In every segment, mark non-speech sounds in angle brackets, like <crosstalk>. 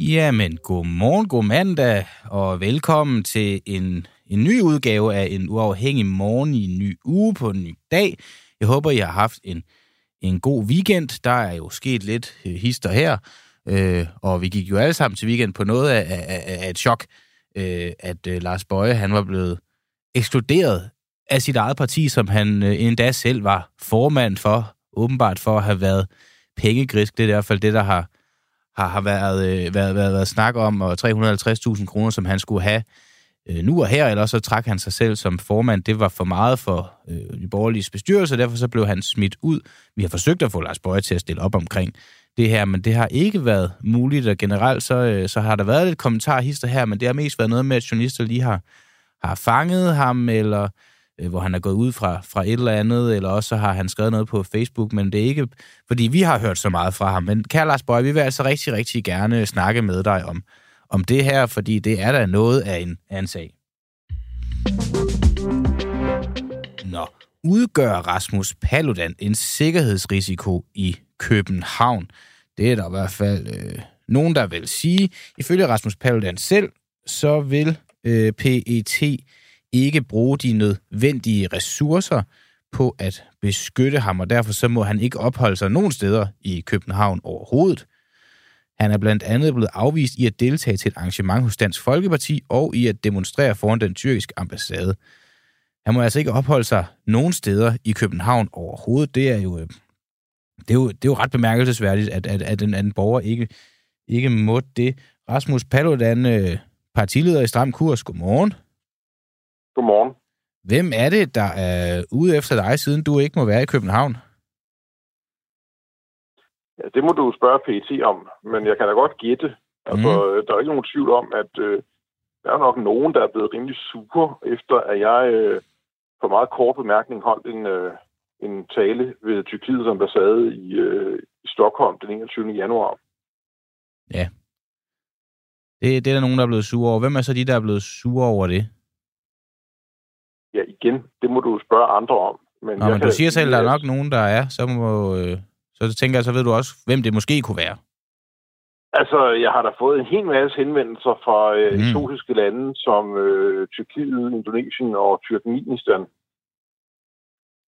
Jamen, godmorgen, god mandag, og velkommen til en, en ny udgave af en uafhængig morgen i en ny uge på en ny dag. Jeg håber, I har haft en, en god weekend. Der er jo sket lidt øh, hister her, øh, og vi gik jo alle sammen til weekend på noget af, af, af et chok, øh, at øh, Lars Bøje han var blevet ekskluderet af sit eget parti, som han øh, endda selv var formand for, åbenbart for at have været pengegrisk. Det er i hvert fald det, der har har, har været, øh, været, været, været snak om, og 350.000 kroner, som han skulle have øh, nu og her, eller så trak han sig selv som formand. Det var for meget for øh, de borgerlige bestyrelse, og derfor så blev han smidt ud. Vi har forsøgt at få Lars Bøje til at stille op omkring det her, men det har ikke været muligt, og generelt så, øh, så har der været lidt kommentarhister her, men det har mest været noget med, at journalister lige har, har fanget ham, eller øh, hvor han er gået ud fra, fra et eller andet, eller også så har han skrevet noget på Facebook, men det er ikke, fordi vi har hørt så meget fra ham. Men kære Lars Bøj, vi vil altså rigtig, rigtig gerne snakke med dig om, om det her, fordi det er da noget af en, af en sag. Nå, udgør Rasmus Paludan en sikkerhedsrisiko i København? Det er der i hvert fald øh, nogen, der vil sige. Ifølge Rasmus Paludan selv, så vil øh, PET ikke bruge de nødvendige ressourcer på at beskytte ham, og derfor så må han ikke opholde sig nogen steder i København overhovedet. Han er blandt andet blevet afvist i at deltage til et arrangement hos Dansk Folkeparti og i at demonstrere foran den tyrkiske ambassade. Han må altså ikke opholde sig nogen steder i København overhovedet. Det er jo, øh, det er jo, det er jo ret bemærkelsesværdigt, at, at, at, en, at en borger ikke, ikke må det. Rasmus Paludan, øh, partileder i Stram Kurs, godmorgen. Godmorgen. Hvem er det, der er ude efter dig, siden du ikke må være i København? Ja, det må du spørge PT om, men jeg kan da godt gætte. Altså, mm. Der er ikke nogen tvivl om, at øh, der er nok nogen, der er blevet rimelig sure, efter at jeg øh, på meget kort bemærkning holdt en, øh, en tale ved Tyrkiets ambassade i, øh, i Stockholm den 21. januar. Ja. Det, det er der nogen, der er blevet sure over. Hvem er så de, der er blevet sure over det? ja, igen, det må du spørge andre om. Men, Nå, men du siger selv, at der er nok nogen, der er, så, må, øh, så tænker jeg, så ved du også, hvem det måske kunne være. Altså, jeg har da fået en hel masse henvendelser fra øh, mm. eksotiske lande, som øh, Tyrkiet, Indonesien og Turkmenistan.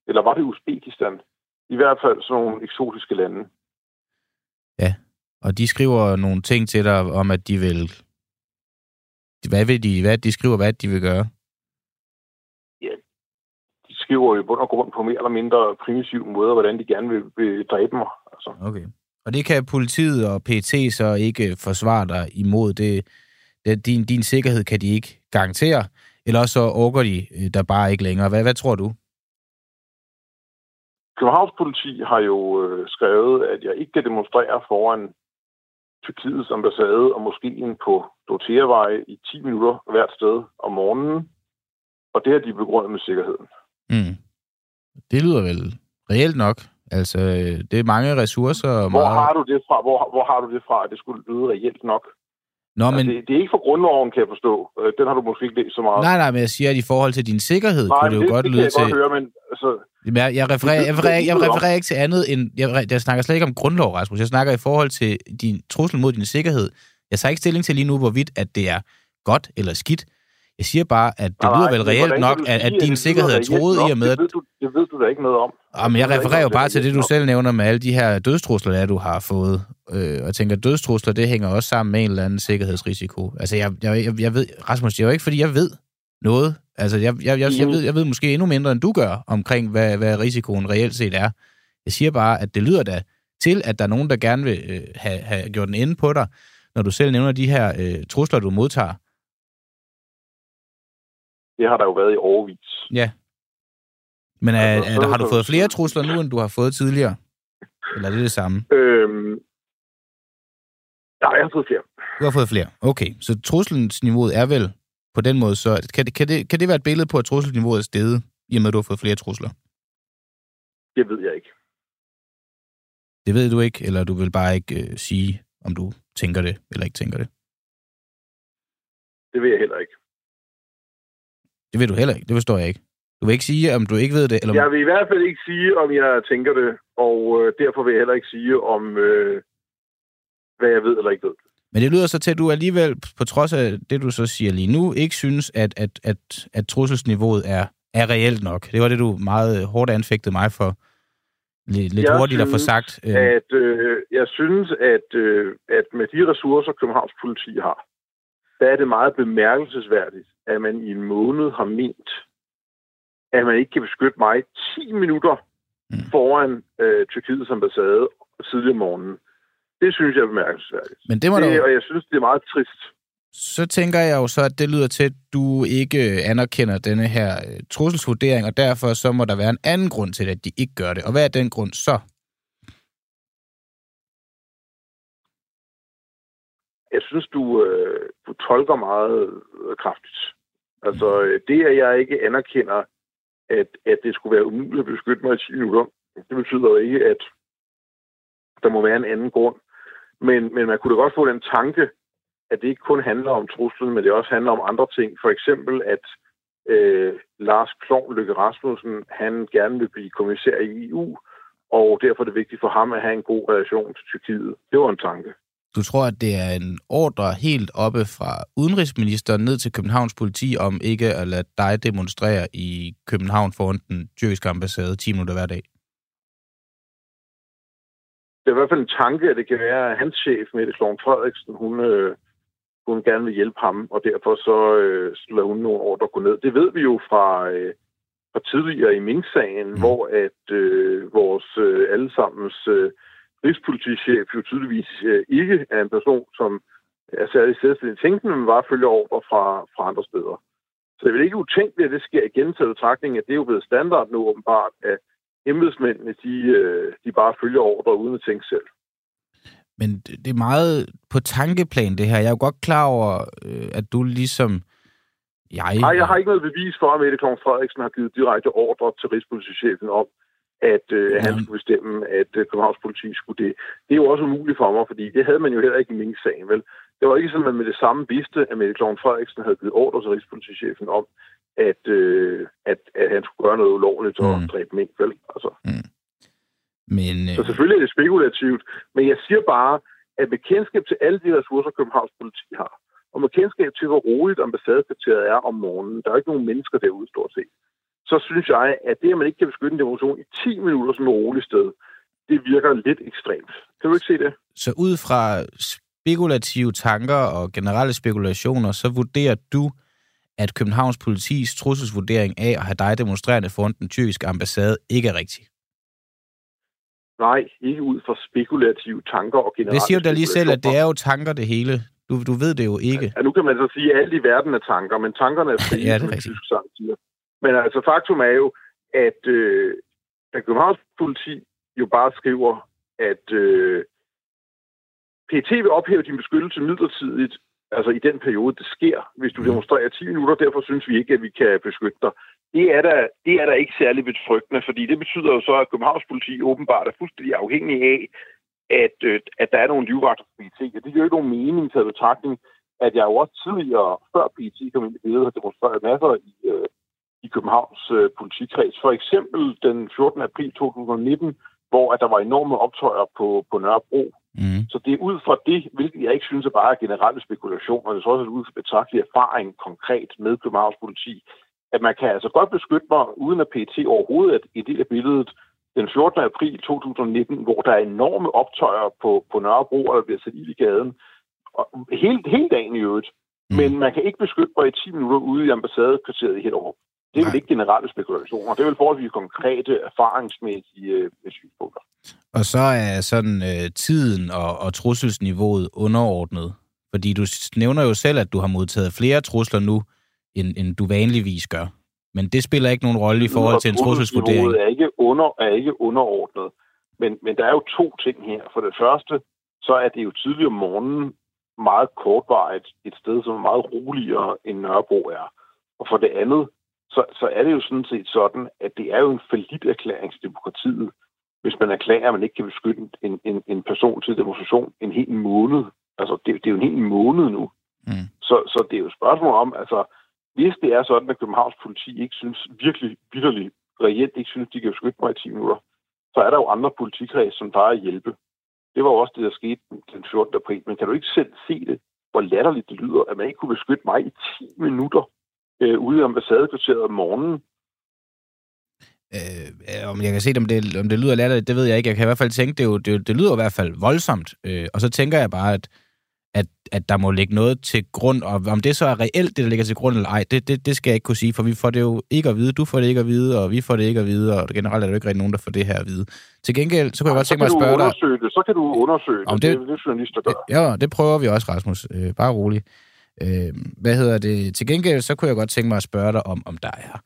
Eller var det Uzbekistan? I hvert fald sådan nogle eksotiske lande. Ja, og de skriver nogle ting til dig om, at de vil... Hvad vil de, hvad de skriver, hvad de vil gøre? skriver i bund og grund på mere eller mindre primitive måder, hvordan de gerne vil, vil dræbe mig. Altså. Okay. Og det kan politiet og PT så ikke forsvare dig imod. Det, det, din, din sikkerhed kan de ikke garantere, eller så orker de øh, der bare ikke længere. Hvad, hvad tror du? Københavns politi har jo øh, skrevet, at jeg ikke kan demonstrere foran Tyrkiets ambassade og moskeen på Dorteavej i 10 minutter hvert sted om morgenen. Og det har de begrundet med sikkerheden. Mm. Det lyder vel reelt nok. Altså, det er mange ressourcer. Og hvor, meget... har du det fra? Hvor, hvor har du det fra, at det skulle lyde reelt nok? Nå, altså, men... det, det er ikke for grundloven, kan jeg forstå. Øh, den har du måske ikke læst så meget. Nej, nej, men jeg siger, at i forhold til din sikkerhed, nej, kunne det jo det, godt det lyde til... Godt høre, men altså... Jeg, jeg, refererer, jeg, refererer, jeg refererer ikke til andet end... Jeg, jeg snakker slet ikke om grundlov, Rasmus. Jeg snakker i forhold til din trussel mod din sikkerhed. Jeg tager ikke stilling til lige nu, hvorvidt at det er godt eller skidt. Jeg siger bare, at det lyder vel reelt nok, at, at din sikkerhed er troet i og med... Det ved, du, det ved du da ikke noget om. Jamen, jeg refererer jo bare til det, du selv nævner med alle de her dødstrusler, der du har fået. Øh, og jeg tænker, at dødstrusler, det hænger også sammen med en eller anden sikkerhedsrisiko. Altså, jeg, jeg, jeg ved, Rasmus, det er jo ikke, fordi jeg ved noget. Altså, jeg, jeg, jeg, jeg, ved, jeg ved måske endnu mindre, end du gør, omkring, hvad, hvad risikoen reelt set er. Jeg siger bare, at det lyder da til, at der er nogen, der gerne vil øh, have, have gjort den inde på dig, når du selv nævner de her øh, trusler, du modtager. Det har der jo været i overvis. Ja. Men er, altså, er, har du fået flere trusler nu, end du har fået tidligere? Eller er det det samme? Øhm, nej, jeg har fået flere. Du har fået flere. Okay, så truslensniveauet er vel på den måde, så kan det, kan det, kan det være et billede på, at trusselsniveauet er steget, i og med, at du har fået flere trusler? Det ved jeg ikke. Det ved du ikke, eller du vil bare ikke øh, sige, om du tænker det, eller ikke tænker det? Det ved jeg heller ikke. Det ved du heller ikke. Det forstår jeg ikke. Du vil ikke sige, om du ikke ved det? Eller... Jeg vil i hvert fald ikke sige, om jeg tænker det, og øh, derfor vil jeg heller ikke sige, om øh, hvad jeg ved eller ikke ved. Men det lyder så til, at du alligevel, på trods af det, du så siger lige nu, ikke synes, at, at, at, at trusselsniveauet er, er reelt nok. Det var det, du meget hårdt anfægtede mig for lidt, lidt hurtigt synes, at få sagt. Øh... At, øh, jeg synes, at, øh, at med de ressourcer, Københavns politi har, der er det meget bemærkelsesværdigt, at man i en måned har ment, at man ikke kan beskytte mig 10 minutter mm. foran øh, Tyrkiets ambassade tidligere om morgenen. Det synes jeg er bemærkelsesværdigt. Men det må det, du... Og jeg synes, det er meget trist. Så tænker jeg jo så, at det lyder til, at du ikke anerkender denne her øh, trusselsvurdering, og derfor så må der være en anden grund til, at de ikke gør det. Og hvad er den grund så? Jeg synes, du, øh, du tolker meget øh, kraftigt. Altså, øh, det, at jeg ikke anerkender, at, at det skulle være umuligt at beskytte mig i 10 minutter, det betyder jo ikke, at der må være en anden grund. Men, men man kunne da godt få den tanke, at det ikke kun handler om truslen, men det også handler om andre ting. For eksempel, at øh, Lars Klon Lykke Rasmussen, han gerne vil blive kommissær i EU, og derfor er det vigtigt for ham at have en god relation til Tyrkiet. Det var en tanke. Du tror, at det er en ordre helt oppe fra udenrigsministeren ned til Københavns politi om ikke at lade dig demonstrere i København foran den tyrkiske ambassade 10 minutter hver dag? Det er i hvert fald en tanke, at det kan være, at hans chef, Mette Kloven Frederiksen, hun, øh, hun gerne vil hjælpe ham, og derfor så øh, lader hun nogle ordre gå ned. Det ved vi jo fra, øh, fra tidligere i Mink-sagen, mm. hvor at øh, vores øh, allesammens øh, rigspolitichef jo tydeligvis øh, ikke er en person, som er særlig selvstændig tænkende, men bare følger ordre fra, fra andre steder. Så det er vel ikke utænkeligt, at det sker igen til betragtning, at det er jo blevet standard nu åbenbart, at embedsmændene, de, øh, de bare følger ordre uden at tænke selv. Men det er meget på tankeplan, det her. Jeg er jo godt klar over, øh, at du ligesom... Jeg... Nej, jeg har ikke noget bevis for, at Mette Kong Frederiksen har givet direkte ordre til Rigspolitichefen om, at øh, han skulle bestemme, at øh, Københavns politi skulle det. Det er jo også umuligt for mig, fordi det havde man jo heller ikke i min sagen, vel? Det var ikke sådan, at man med det samme vidste, at Mette Kong Frederiksen havde givet ordre til Rigspolitichefen om, at, øh, at, at han skulle gøre noget ulovligt og mm. dræbe mink, vel? Altså. Mm. Men, øh... Så selvfølgelig er det spekulativt, men jeg siger bare, at med kendskab til alle de ressourcer, Københavns politi har, og med kendskab til, hvor roligt ambassadekvarteret er om morgenen, der er ikke nogen mennesker derude stort set, så synes jeg, at det, at man ikke kan beskytte en demonstration i 10 minutter som et roligt sted, det virker lidt ekstremt. Kan du ikke se det? Så ud fra spekulative tanker og generelle spekulationer, så vurderer du, at Københavns politis trusselsvurdering af at have dig demonstrerende foran den tyrkiske ambassade ikke er rigtig? Nej, ikke ud fra spekulative tanker og generelle Det siger du da lige selv, at det er jo tanker det hele. Du, du ved det jo ikke. Ja, nu kan man så sige, at alt i verden er tanker, men tankerne er <laughs> frie, ja, det er rigtigt. Sang siger. Men altså, faktum er jo, at, øh, at Københavns politi jo bare skriver, at øh, PT vil ophæve din beskyttelse midlertidigt, altså i den periode, det sker, hvis du mm. demonstrerer 10 minutter. Derfor synes vi ikke, at vi kan beskytte dig. Det er da, det er da ikke særlig betryggende, fordi det betyder jo så, at Københavns politi åbenbart er fuldstændig afhængig af, at, øh, at der er nogle livvagter på PT. Og det giver jo ikke nogen mening til betragtning, at jeg jo også tidligere, før PT kom ind i billedet, har demonstreret masser i, øh, i Københavns øh, politikreds. For eksempel den 14. april 2019, hvor at der var enorme optøjer på, på Nørrebro. Mm. Så det er ud fra det, hvilket jeg ikke synes er bare generelle spekulationer, det er også ud fra betragtelig erfaring konkret med Københavns politi, at man kan altså godt beskytte mig, uden at PT overhovedet er en del af billedet, den 14. april 2019, hvor der er enorme optøjer på, på Nørrebro, og der bliver sat i gaden, og hele, hele dagen i øvrigt. Mm. Men man kan ikke beskytte mig i 10 minutter ude i ambassadekvarteret i Hellerup. Det er vel ikke generelle spekulationer. Det er vel forholdsvis konkrete, erfaringsmæssige øh, synspunkter. Og så er sådan øh, tiden og, og trusselsniveauet underordnet. Fordi du nævner jo selv, at du har modtaget flere trusler nu, end, end du vanligvis gør. Men det spiller ikke nogen rolle i forhold til en trusselsvurdering. er ikke, under, er ikke underordnet. Men, men der er jo to ting her. For det første, så er det jo tidligere om morgenen meget kortvarigt et sted, som er meget roligere end Nørrebro er. Og for det andet, så, så er det jo sådan set sådan, at det er jo en falit erklæring til demokratiet, hvis man erklærer, at man ikke kan beskytte en, en, en person til demonstration en hel måned. Altså, det, det er jo en hel måned nu. Mm. Så, så det er jo et spørgsmål om, altså, hvis det er sådan, at Københavns politi ikke synes virkelig, vidderligt, reelt ikke synes, de kan beskytte mig i 10 minutter, så er der jo andre politikreds, som plejer at hjælpe. Det var jo også det, der skete den 14. april. Men kan du ikke selv se det, hvor latterligt det lyder, at man ikke kunne beskytte mig i 10 minutter øh, ude i ambassadekvarteret om morgenen? Øh, om jeg kan se, om det, om det lyder latterligt, det ved jeg ikke. Jeg kan i hvert fald tænke, det, jo, det, det lyder i hvert fald voldsomt. Øh, og så tænker jeg bare, at at, at der må ligge noget til grund, og om det så er reelt, det der ligger til grund eller ej, det, det, det skal jeg ikke kunne sige, for vi får det jo ikke at vide, du får det ikke at vide, og vi får det ikke at vide, og generelt er der jo ikke rigtig nogen, der får det her at vide. Til gengæld, så kunne jeg godt tænke mig at spørge dig... Det. Så kan du undersøge om det, det, det, det journalister gør. Ja, det prøver vi også, Rasmus. Øh, bare rolig. Øh, hvad hedder det? Til gengæld, så kunne jeg godt tænke mig at spørge dig om, om der er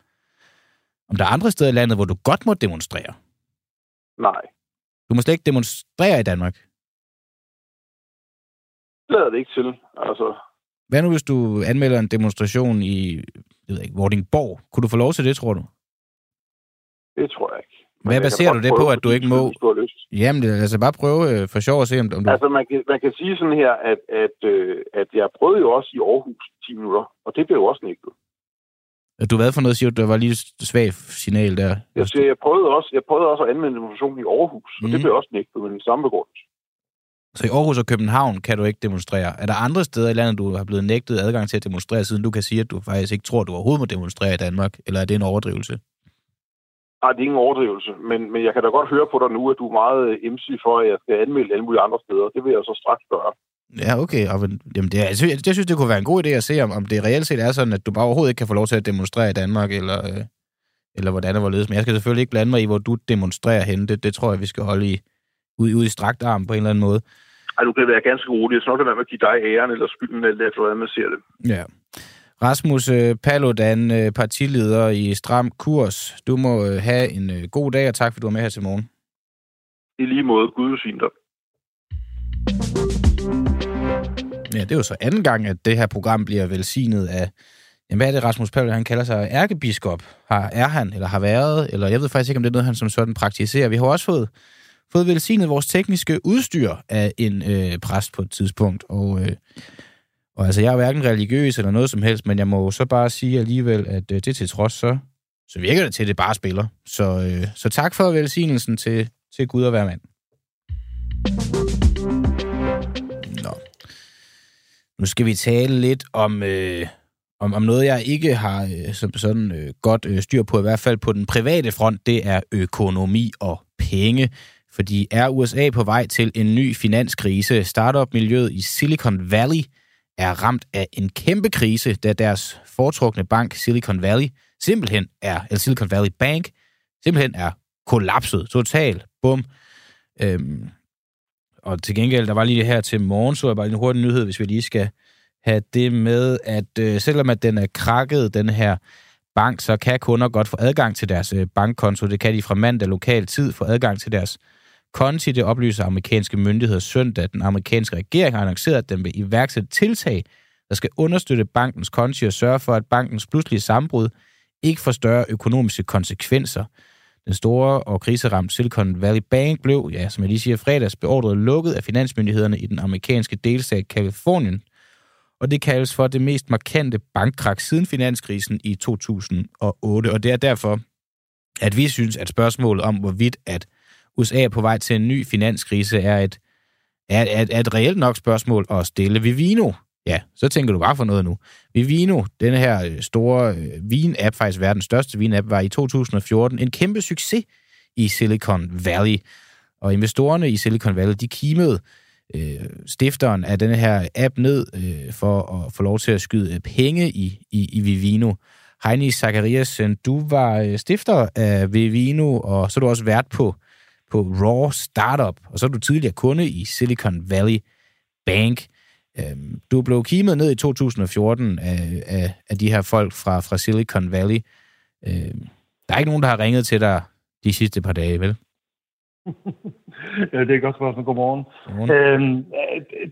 om der er andre steder i landet, hvor du godt må demonstrere. Nej. Du må slet ikke demonstrere i Danmark lader det ikke til. Altså. Hvad nu, hvis du anmelder en demonstration i jeg ved ikke, Vordingborg? Kunne du få lov til det, tror du? Det tror jeg ikke. Hvad baserer du det på, at du ikke må? Jamen, altså bare prøve øh, for sjov at se, om, du... Altså, man kan, man kan sige sådan her, at, at, øh, at jeg prøvede jo også i Aarhus 10 minutter, og det blev jo også nægtet. Du hvad for noget, siger du? Der var lige svag signal der. Jeg siger, jeg prøvede også, jeg prøvede også at anmelde demonstration i Aarhus, og mm. det mhm. blev også nægtet med den samme begrundelse. Så i Aarhus og København kan du ikke demonstrere. Er der andre steder i landet, du har blevet nægtet adgang til at demonstrere, siden du kan sige, at du faktisk ikke tror, at du overhovedet må demonstrere i Danmark? Eller er det en overdrivelse? Nej, det er ingen overdrivelse, men, men jeg kan da godt høre på dig nu, at du er meget MC for, at jeg skal anmelde alle mulige andre steder. Det vil jeg så straks gøre. Ja, okay. Og, jamen, det, er, jeg, synes, jeg synes, det kunne være en god idé at se, om, om det reelt set er sådan, at du bare overhovedet ikke kan få lov til at demonstrere i Danmark, eller, øh, eller hvordan det var ledes. Men jeg skal selvfølgelig ikke blande mig i, hvor du demonstrerer hen. Det, det tror jeg, vi skal holde i, ud, ud i strakt arm på en eller anden måde. Ej, du kan være ganske rolig. Jeg skal nok være med at give dig æren eller skylden, alt efter hvordan man ser det. Ja. Rasmus øh, Paludan, øh, partileder i Stram Kurs. Du må øh, have en god dag, og tak fordi du var med her til morgen. I lige måde. Gud velsigne dig. Ja, det er jo så anden gang, at det her program bliver velsignet af... Jamen, hvad er det, Rasmus Paludan, han kalder sig? Ærkebiskop. Har, er han, eller har været? Eller jeg ved faktisk ikke, om det er noget, han som sådan praktiserer. Vi har også fået fået velsignet vores tekniske udstyr af en øh, præst på et tidspunkt. Og, øh, og altså, jeg er hverken religiøs eller noget som helst, men jeg må så bare sige alligevel, at øh, det til trods, så, så virker det til, at det bare spiller. Så, øh, så tak for velsignelsen til, til Gud og hver mand. Nå. Nu skal vi tale lidt om, øh, om, om noget, jeg ikke har øh, som sådan øh, godt øh, styr på, i hvert fald på den private front, det er økonomi og penge. Fordi er USA på vej til en ny finanskrise? Startup-miljøet i Silicon Valley er ramt af en kæmpe krise, da deres foretrukne bank Silicon Valley simpelthen er, eller Silicon Valley Bank, simpelthen er kollapset. totalt. Bum. Øhm, og til gengæld, der var lige det her til morgen, så er bare en hurtig nyhed, hvis vi lige skal have det med, at øh, selvom at den er krakket, den her bank, så kan kunder godt få adgang til deres øh, bankkonto. Det kan de fra mandag lokal tid få adgang til deres konti. Det oplyser amerikanske myndigheder søndag. Den amerikanske regering har annonceret, at den vil iværksætte tiltag, der skal understøtte bankens konti og sørge for, at bankens pludselige sambrud ikke får større økonomiske konsekvenser. Den store og kriseramte Silicon Valley Bank blev, ja, som jeg lige siger, fredags beordret lukket af finansmyndighederne i den amerikanske delstat Kalifornien. Og det kaldes for det mest markante bankkrak siden finanskrisen i 2008. Og det er derfor, at vi synes, at spørgsmålet om, hvorvidt at USA er på vej til en ny finanskrise, er et, er, er, er et reelt nok spørgsmål at stille. Vivino, ja, så tænker du bare for noget nu. Vivino, den her øh, store øh, vin-app, faktisk verdens største vin-app, var i 2014 en kæmpe succes i Silicon Valley. Og investorerne i Silicon Valley, de kimede øh, stifteren af den her app ned øh, for at få lov til at skyde øh, penge i, i, i Vivino. Heini Zachariasen, du var stifter af Vivino, og så er du også vært på på Raw Startup, og så er du tidligere kunde i Silicon Valley Bank. Øhm, du blev kimet ned i 2014 af, af, af de her folk fra, fra Silicon Valley. Øhm, der er ikke nogen, der har ringet til dig de sidste par dage, vel? <laughs> ja, det er et godt spørgsmål. Godmorgen. Godmorgen. Øhm,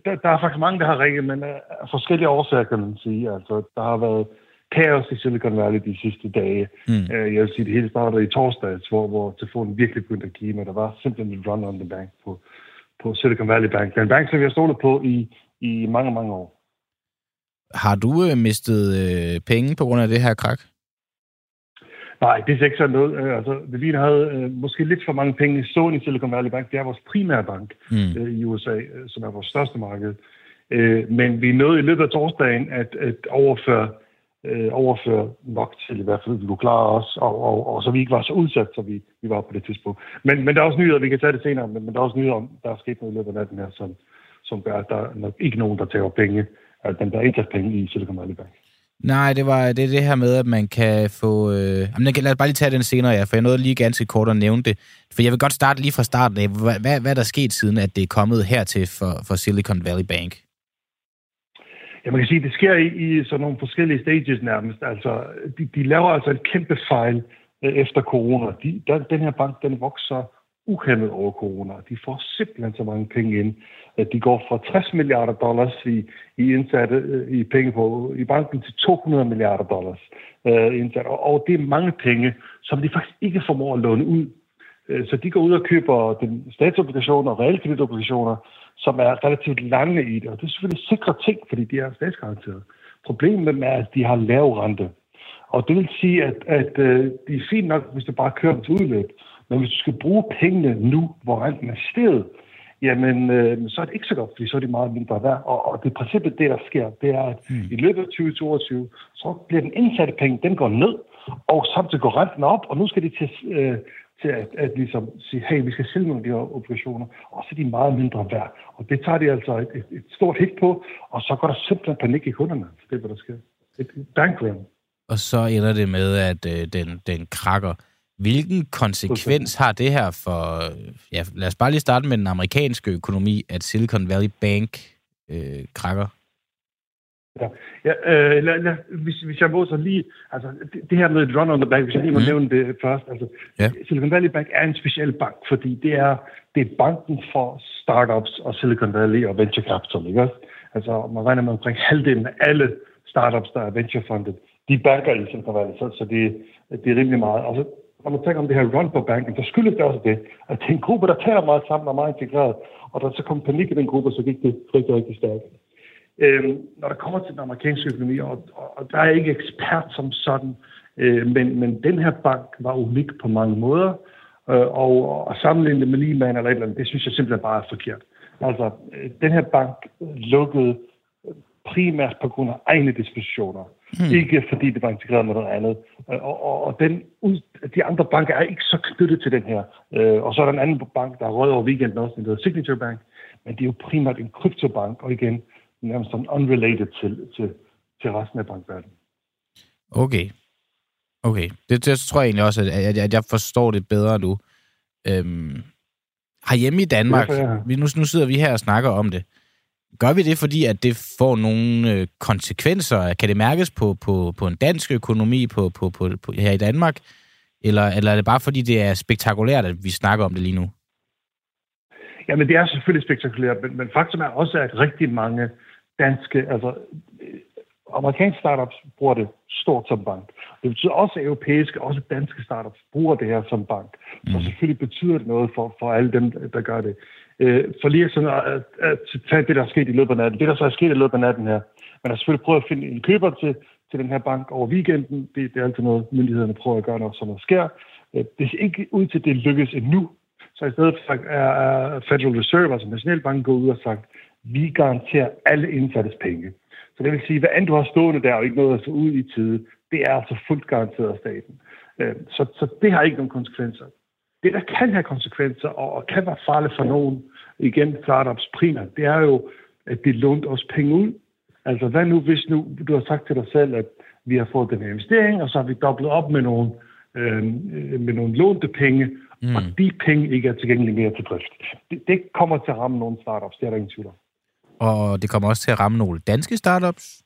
der, der er faktisk mange, der har ringet, men af forskellige årsager, kan man sige. Altså, der har været kaos i Silicon Valley de sidste dage. Mm. Jeg vil sige, det hele startede i torsdags, hvor, hvor telefonen virkelig begyndte at give, men der var simpelthen et run on the bank på, på Silicon Valley Bank. Det er en bank, som vi har stolet på i, i mange, mange år. Har du øh, mistet øh, penge på grund af det her krak? Nej, det er ikke sådan noget. Øh, altså, vi havde øh, måske lidt for mange penge stående i Silicon Valley Bank. Det er vores primære bank mm. øh, i USA, øh, som er vores største marked. Øh, men vi nåede i løbet af torsdagen at, at overføre, øh, overføre nok til i hvert fald, vi kunne klare os, og, og, og så vi ikke var så udsat, som vi, vi var på det tidspunkt. Men, men der er også nyheder, vi kan tage det senere, men, men der er også nyheder om, der er sket noget i løbet af natten her, som, som gør, at der er nok ikke nogen, der tager penge, at den der ikke penge i Silicon Valley Bank. Nej, det var det, det her med, at man kan få... Øh, jamen, lad os bare lige tage den senere, ja, for jeg nåede lige ganske kort at nævne det. For jeg vil godt starte lige fra starten af. Hvad, hvad, hvad er der sket siden, at det er kommet hertil for, for Silicon Valley Bank? Ja, man kan sige, at det sker i, i sådan nogle forskellige stages nærmest. Altså, de, de laver altså en kæmpe fejl øh, efter corona. De, der, den her bank, den vokser uhemmet over corona. De får simpelthen så mange penge ind, at de går fra 60 milliarder dollars i, i indsatte øh, i penge på i banken til 200 milliarder dollars øh, indsatte. Og, og det er mange penge, som de faktisk ikke formår at låne ud. Øh, så de går ud og køber den statsobligationer og realkreditobligationer, som er relativt lange i det. Og det er selvfølgelig sikre ting, fordi de er statsgaranteret. Problemet er, at de har lav rente. Og det vil sige, at, at, at de er fint nok, hvis du bare kører dem til udløb. Men hvis du skal bruge pengene nu, hvor renten er steget, jamen øh, så er det ikke så godt, fordi så er det meget mindre værd. Og, og det princippet, det der sker, det er, at mm. i løbet af 2022, så bliver den indsatte penge, den går ned, og samtidig går renten op, og nu skal de til, øh, til at, at ligesom sige, hey, vi skal sælge nogle af de her obligationer, og så er de meget mindre værd. Og det tager de altså et, et, et stort hit på, og så går der simpelthen panik i kunderne. Det er, hvad der sker. Et bankrun. Og så ender det med, at øh, den, den krakker. Hvilken konsekvens har det her for, ja, lad os bare lige starte med den amerikanske økonomi, at Silicon Valley Bank øh, krakker? Ja, ja øh, lad, lad, hvis, hvis jeg må så lige, altså det, det her med et run on the bank, hvis jeg lige må mm. nævne det først, altså ja. Silicon Valley Bank er en speciel bank, fordi det er, det er banken for startups og Silicon Valley og venture capital, ikke også? Altså man regner med omkring halvdelen af alle startups, der er venture funded, de banker i Silicon Valley, så, så det, det er rimelig meget. Altså når man tænker om det her run på banken, så skyldes det også det, at det er en gruppe, der taler meget sammen og meget integreret, og der så kom panik i den gruppe, så gik det rigtig, rigtig stærkt. Øhm, når det kommer til den amerikanske økonomi, og, og, og der er ikke ekspert som sådan, øh, men, men den her bank var unik på mange måder, øh, og at sammenligne det med Lehman eller et eller andet, det synes jeg simpelthen bare er forkert. Altså, øh, den her bank lukkede primært på grund af egne dispositioner. Hmm. Ikke fordi det var integreret med noget andet. Og, og, og den, de andre banker er ikke så knyttet til den her. Øh, og så er der en anden bank, der har røget over weekenden også, den hedder Signature Bank. Men det er jo primært en kryptobank, og igen, nærmest sådan unrelated til, til, til resten af bankverdenen. Okay. Okay. Det, det tror jeg egentlig også, at, at jeg forstår det bedre nu. Øhm, hjemme i Danmark, vi, nu, nu sidder vi her og snakker om det. Gør vi det, fordi at det får nogle øh, konsekvenser? Kan det mærkes på, på, på en dansk økonomi på, på, på, på, her i Danmark? Eller, eller er det bare fordi, det er spektakulært, at vi snakker om det lige nu? Jamen, det er selvfølgelig spektakulært, men, men faktum er også, at rigtig mange danske, altså amerikanske startups bruger det stort som bank. Det betyder også, at europæiske, også danske startups bruger det her som bank. Så mm. selvfølgelig betyder det noget for, for alle dem, der gør det. Øh, for lige sådan at, at tage det, der er sket i løbet af natten. Det, der så er sket i løbet af natten her. Man har selvfølgelig prøvet at finde en køber til, til den her bank over weekenden. Det, det er altid noget, myndighederne prøver at gøre, når sådan noget sker. Øh, det ser ikke ud til, at det lykkes endnu. Så i stedet for er Federal Reserve, altså Nationalbanken, gået ud og sagt, vi garanterer alle indsattes penge. Så det vil sige, hvad end du har stående der og ikke noget at få ud i tide, det er altså fuldt garanteret af staten. Øh, så, så det har ikke nogen konsekvenser. Det, der kan have konsekvenser og kan være farligt for nogen, igen startups primært, det er jo, at de lånt os penge ud. Altså hvad nu, hvis nu du har sagt til dig selv, at vi har fået den her investering, og så har vi dobblet op med nogle, øh, med nogle lånte penge, mm. og de penge ikke er tilgængelige mere til drift. Det, det kommer til at ramme nogle startups, det er der ingen tvivl om. Og det kommer også til at ramme nogle danske startups?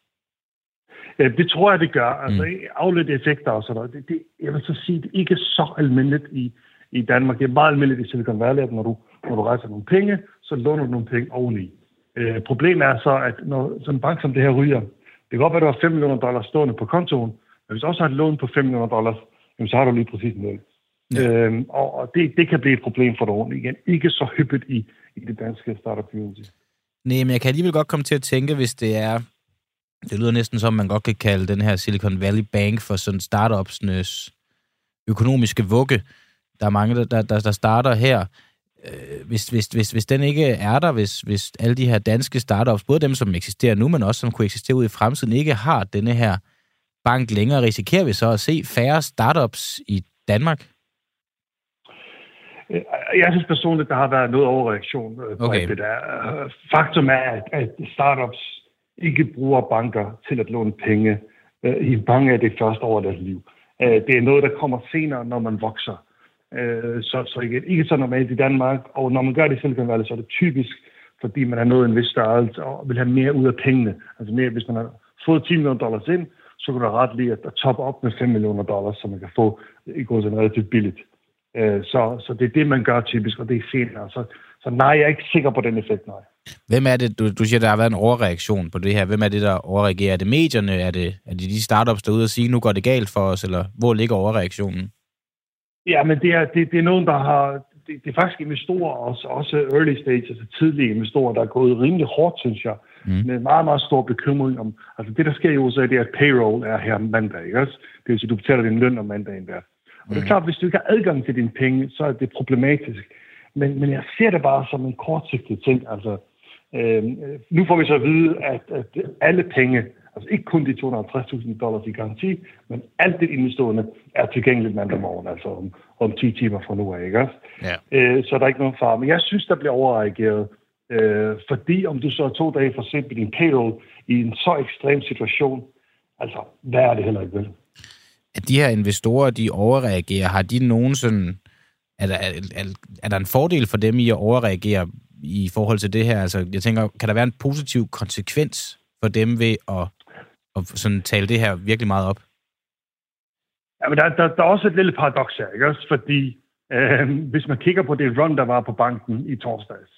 Det tror jeg, det gør. Altså, mm. afledte effekter og sådan noget. Det, det, jeg vil så sige, det er ikke så almindeligt i, i Danmark. Det er meget almindeligt i Silicon Valley, at når du, når du rejser nogle penge, så låner du nogle penge oveni. Øh, problemet er så, at når sådan en bank som det her ryger, det kan godt være, at du har 5 millioner dollars stående på kontoen, men hvis du også har et lån på 5 millioner dollars, så har du lige præcis nul. Ja. Øhm, og og det, det kan blive et problem for dig igen. Ikke så hyppigt i, i det danske startup community. Nej, men jeg kan alligevel godt komme til at tænke, hvis det er Det lyder næsten som, man godt kan kalde den her Silicon Valley Bank for sådan startupsnes økonomiske vugge. Der er mange, der, der, der starter her. Øh, hvis, hvis, hvis, hvis den ikke er der, hvis, hvis alle de her danske startups, både dem, som eksisterer nu, men også som kunne eksistere ud i fremtiden, ikke har denne her bank længere, risikerer vi så at se færre startups i Danmark? Øh, jeg synes personligt, der har været noget overreaktion på okay. det der. Faktum er, at, at startups ikke bruger banker til at låne penge øh, i bange af det første år af deres liv. Øh, det er noget, der kommer senere, når man vokser. Øh, så, så ikke, ikke så normalt i Danmark, og når man gør det i Silicon Valley, så er det typisk, fordi man har nået en vis størrelse og vil have mere ud af pengene. Altså mere, hvis man har fået 10 millioner dollars ind, så kan du ret lige at, at toppe op med 5 millioner dollars, så man kan få i går sådan relativt billigt. Øh, så, så det er det, man gør typisk, og det er senere. Så, så nej, jeg er ikke sikker på den effekt, nej. Hvem er det, du, du siger, der har været en overreaktion på det her. Hvem er det, der overreagerer? Er det medierne? Er det, er det de startups, der er ude og sige, nu går det galt for os? Eller hvor ligger overreaktionen? Ja, men det er, det, det er nogen, der har... Det, det er faktisk investorer, også, også early stage, altså tidlige investorer, der er gået rimelig hårdt, synes jeg, mm. med meget, meget stor bekymring om... Altså det, der sker i USA, det er, at payroll er her mandag, ikke også? Det vil sige, du betaler din løn om mandagen der. Og det er mm. klart, hvis du ikke har adgang til dine penge, så er det problematisk. Men, men jeg ser det bare som en kortsigtet ting. Altså, øh, nu får vi så at vide, at, at alle penge, altså ikke kun de 250.000 dollars i garanti, men alt det indestående er tilgængeligt mandag morgen, altså om, om 10 timer fra nu af, ikke også? Ja. Øh, så der er ikke nogen far. Men jeg synes, der bliver overreageret, øh, fordi om du så er to dage for sent med din payroll i en så ekstrem situation, altså, hvad er det heller ikke vel? At de her investorer, de overreagerer, har de nogen sådan er der, er, er der en fordel for dem i at overreagere i forhold til det her? Altså, jeg tænker, kan der være en positiv konsekvens for dem ved at, at sådan tale det her virkelig meget op? Ja, men der, der, der er også et lille paradoks her, ikke også? Fordi øh, hvis man kigger på det run, der var på banken i torsdags,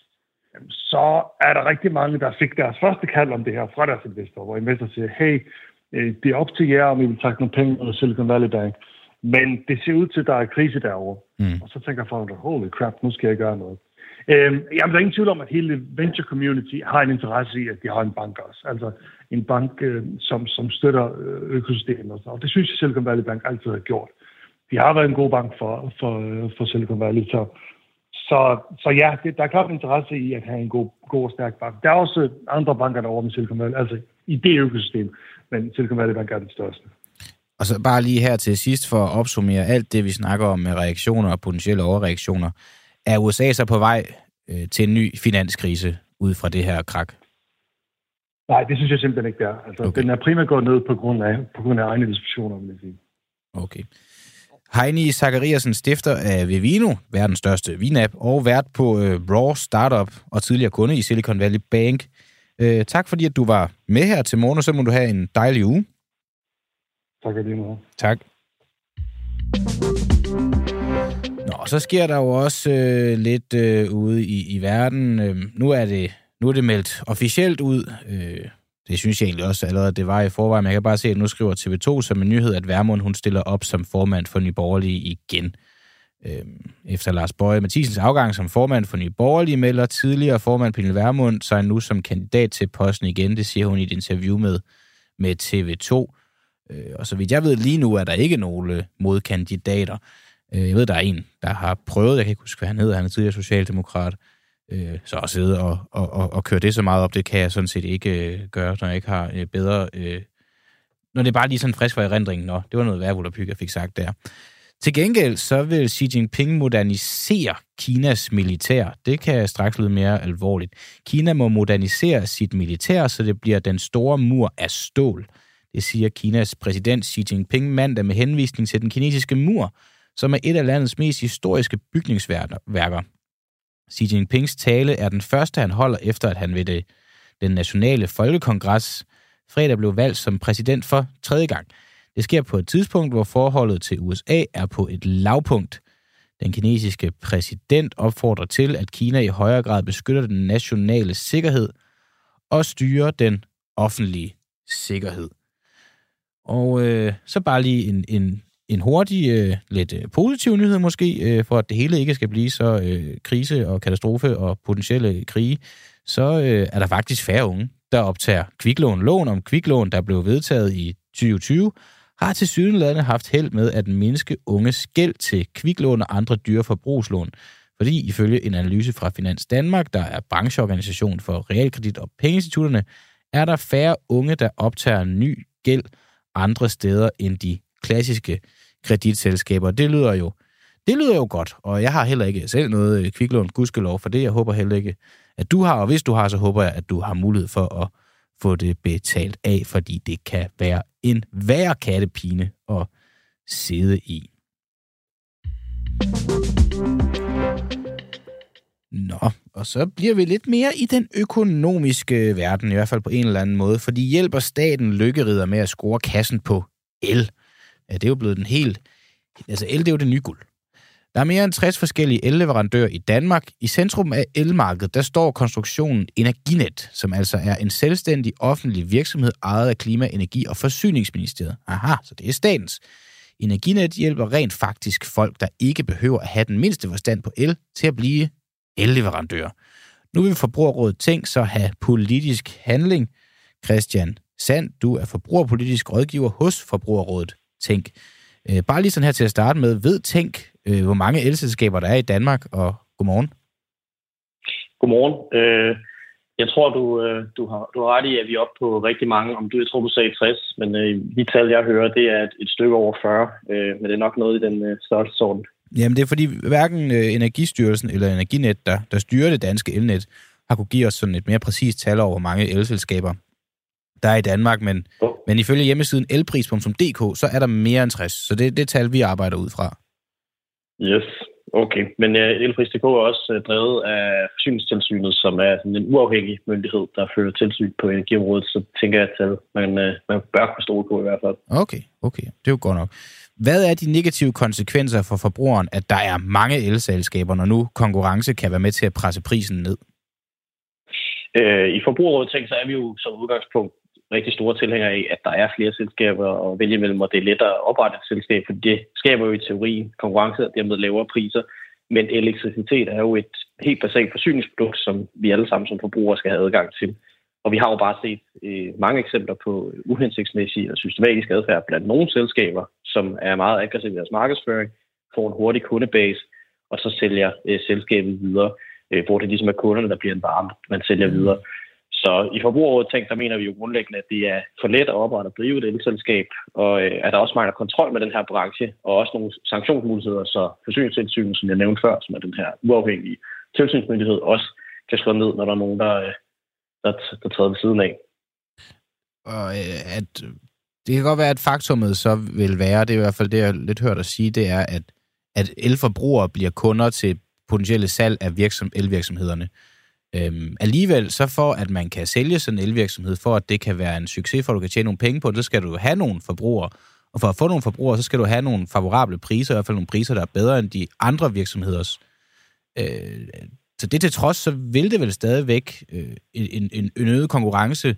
så er der rigtig mange, der fik deres første kald om det her fra deres investorer, hvor investorer siger, hey, øh, det er op til jer, om I vil tage nogle penge ud af Silicon Valley Bank. Men det ser ud til, at der er krise derovre. Mm. Og så tænker folk, holy crap, nu skal jeg gøre noget. Øhm, jamen, der er ingen tvivl om, at hele venture community har en interesse i, at de har en bank også. Altså en bank, øh, som, som støtter øh, økosystemet. Og, og det synes jeg, Silicon Valley Bank altid har gjort. De har været en god bank for, for, øh, for Silicon Valley. Så, så, så ja, det, der er klart interesse i at have en god, god og stærk bank. Der er også andre banker derovre med Silicon Valley, altså i det økosystem, men Silicon Valley Bank er den største. Og så bare lige her til sidst for at opsummere alt det, vi snakker om med reaktioner og potentielle overreaktioner. Er USA så på vej øh, til en ny finanskrise ud fra det her krak? Nej, det synes jeg simpelthen ikke, det er. Altså, okay. Den er primært gået ned på grund af, på grund af egne diskussioner, vil jeg sige. Okay. Heini Zachariasen, stifter af Vivino, verdens største vinapp, og vært på øh, Raw Startup og tidligere kunde i Silicon Valley Bank. Øh, tak fordi, at du var med her til morgen, og så må du have en dejlig uge. Tak lige meget. Tak. Nå, så sker der jo også øh, lidt øh, ude i, i verden. Øh, nu, er det, nu er det meldt officielt ud. Øh, det synes jeg egentlig også allerede, det var i forvejen. Men jeg kan bare se, at nu skriver TV2 som en nyhed, at Værmund hun stiller op som formand for Nye Borgerlige igen. Øh, Øhm, efter Lars Bøje Mathisens afgang som formand for Nye Borgerlige, melder tidligere formand Pernille Værmund sig nu som kandidat til posten igen. Det siger hun i et interview med, med TV2. Øh, og så vidt jeg ved lige nu, er der ikke nogen modkandidater. Øh, jeg ved, der er en, der har prøvet, jeg kan ikke huske, hvad han hedder, han er tidligere socialdemokrat, øh, så at sidde og, og, og, og køre det så meget op, det kan jeg sådan set ikke øh, gøre, når jeg ikke har øh, bedre... Øh, når det er bare lige sådan frisk for erindringen. Nå, det var noget værd, jeg fik sagt der. Til gengæld så vil Xi Jinping modernisere Kinas militær. Det kan straks lyde mere alvorligt. Kina må modernisere sit militær, så det bliver den store mur af stål. Det siger Kinas præsident Xi Jinping mandag med henvisning til den kinesiske mur, som er et af landets mest historiske bygningsværker. Xi Jinpings tale er den første, han holder efter, at han ved det, den nationale folkekongres fredag blev valgt som præsident for tredje gang. Det sker på et tidspunkt, hvor forholdet til USA er på et lavpunkt. Den kinesiske præsident opfordrer til, at Kina i højere grad beskytter den nationale sikkerhed og styrer den offentlige sikkerhed. Og øh, så bare lige en, en, en hurtig, øh, lidt øh, positiv nyhed måske, øh, for at det hele ikke skal blive så øh, krise og katastrofe og potentielle krige, så øh, er der faktisk færre unge, der optager kviklån. Lån om kviklån, der blev vedtaget i 2020, har til sydenladende haft held med at mindske unges gæld til kviklån og andre dyre forbrugslån. Fordi ifølge en analyse fra Finans Danmark, der er brancheorganisation for realkredit og pengeinstitutterne, er der færre unge, der optager ny gæld andre steder end de klassiske kreditselskaber. Det lyder jo det lyder jo godt, og jeg har heller ikke selv noget øh, kviklån, gudskelov for det. Jeg håber heller ikke, at du har, og hvis du har, så håber jeg, at du har mulighed for at få det betalt af, fordi det kan være en værre kattepine at sidde i. Nå, og så bliver vi lidt mere i den økonomiske verden, i hvert fald på en eller anden måde, fordi hjælper staten lykkerider med at score kassen på el. Ja, det er jo blevet den helt... Altså el, det er jo det nye guld. Der er mere end 60 forskellige elleverandører i Danmark. I centrum af elmarkedet, der står konstruktionen Energinet, som altså er en selvstændig offentlig virksomhed ejet af Klima-, Energi- og Forsyningsministeriet. Aha, så det er statens. Energinet hjælper rent faktisk folk, der ikke behøver at have den mindste forstand på el, til at blive elleverandør. Nu vil Forbrugerrådet tænke så have politisk handling. Christian Sand, du er forbrugerpolitisk rådgiver hos Forbrugerrådet Tænk. Øh, bare lige sådan her til at starte med, ved Tænk, øh, hvor mange elselskaber der er i Danmark, og godmorgen. Godmorgen. Øh, jeg tror, du, øh, du, har, du har ret i, at vi er oppe på rigtig mange. Om du, jeg tror, du sagde 60, men øh, de tal, jeg hører, det er et, et stykke over 40, øh, men det er nok noget i den øh, størrelsesorden. Jamen, det er fordi hverken øh, Energistyrelsen eller Energinet, der, der styrer det danske elnet, har kunne give os sådan et mere præcist tal over, hvor mange elselskaber der er i Danmark, men, oh. men ifølge hjemmesiden elpris.dk, så er der mere end 60, så det er det tal, vi arbejder ud fra. Yes, okay. Men uh, Elpris.dk er også uh, drevet af Forsyningstilsynet, som er sådan en uafhængig myndighed, der fører tilsyn på energiområdet, så tænker jeg, at man, uh, man bør kunne stole på i hvert fald. Okay, okay. Det er jo godt nok. Hvad er de negative konsekvenser for forbrugeren, at der er mange elselskaber, når nu konkurrence kan være med til at presse prisen ned? Uh, I forbrugerrådet tænker så er vi jo som udgangspunkt rigtig store tilhængere af, at der er flere selskaber at vælge mellem, og det er lettere at oprette et selskab, for det skaber jo i teorien konkurrence og dermed lavere priser. Men elektricitet er jo et helt basalt forsyningsprodukt, som vi alle sammen som forbrugere skal have adgang til. Og vi har jo bare set øh, mange eksempler på uhensigtsmæssig og systematisk adfærd blandt nogle selskaber, som er meget aggressive i deres markedsføring, får en hurtig kundebase, og så sælger øh, selskabet videre, øh, hvor det ligesom er kunderne, der bliver en varme, man sælger videre. Så i forbrugerrådet tænk, der mener vi jo grundlæggende, at det er for let at oprette og drive et elselskab, og øh, at der også mangler kontrol med den her branche, og også nogle sanktionsmuligheder, så forsyningstilsynet, som jeg nævnte før, som er den her uafhængige tilsynsmyndighed, også kan slå ned, når der er nogen, der, øh, der, der træder ved siden af. Og øh, at det kan godt være, at faktummet så vil være, det er i hvert fald det, jeg lidt hørt at sige, det er, at, at elforbrugere bliver kunder til potentielle salg af virksom, elvirksomhederne. Øhm, alligevel, så for at man kan sælge sådan en elvirksomhed, for at det kan være en succes, for at du kan tjene nogle penge på det, så skal du have nogle forbrugere. Og for at få nogle forbrugere, så skal du have nogle favorable priser, i hvert fald nogle priser, der er bedre end de andre virksomheders. Øh, så det til trods, så vil det vel stadigvæk øh, en, en, en øget konkurrence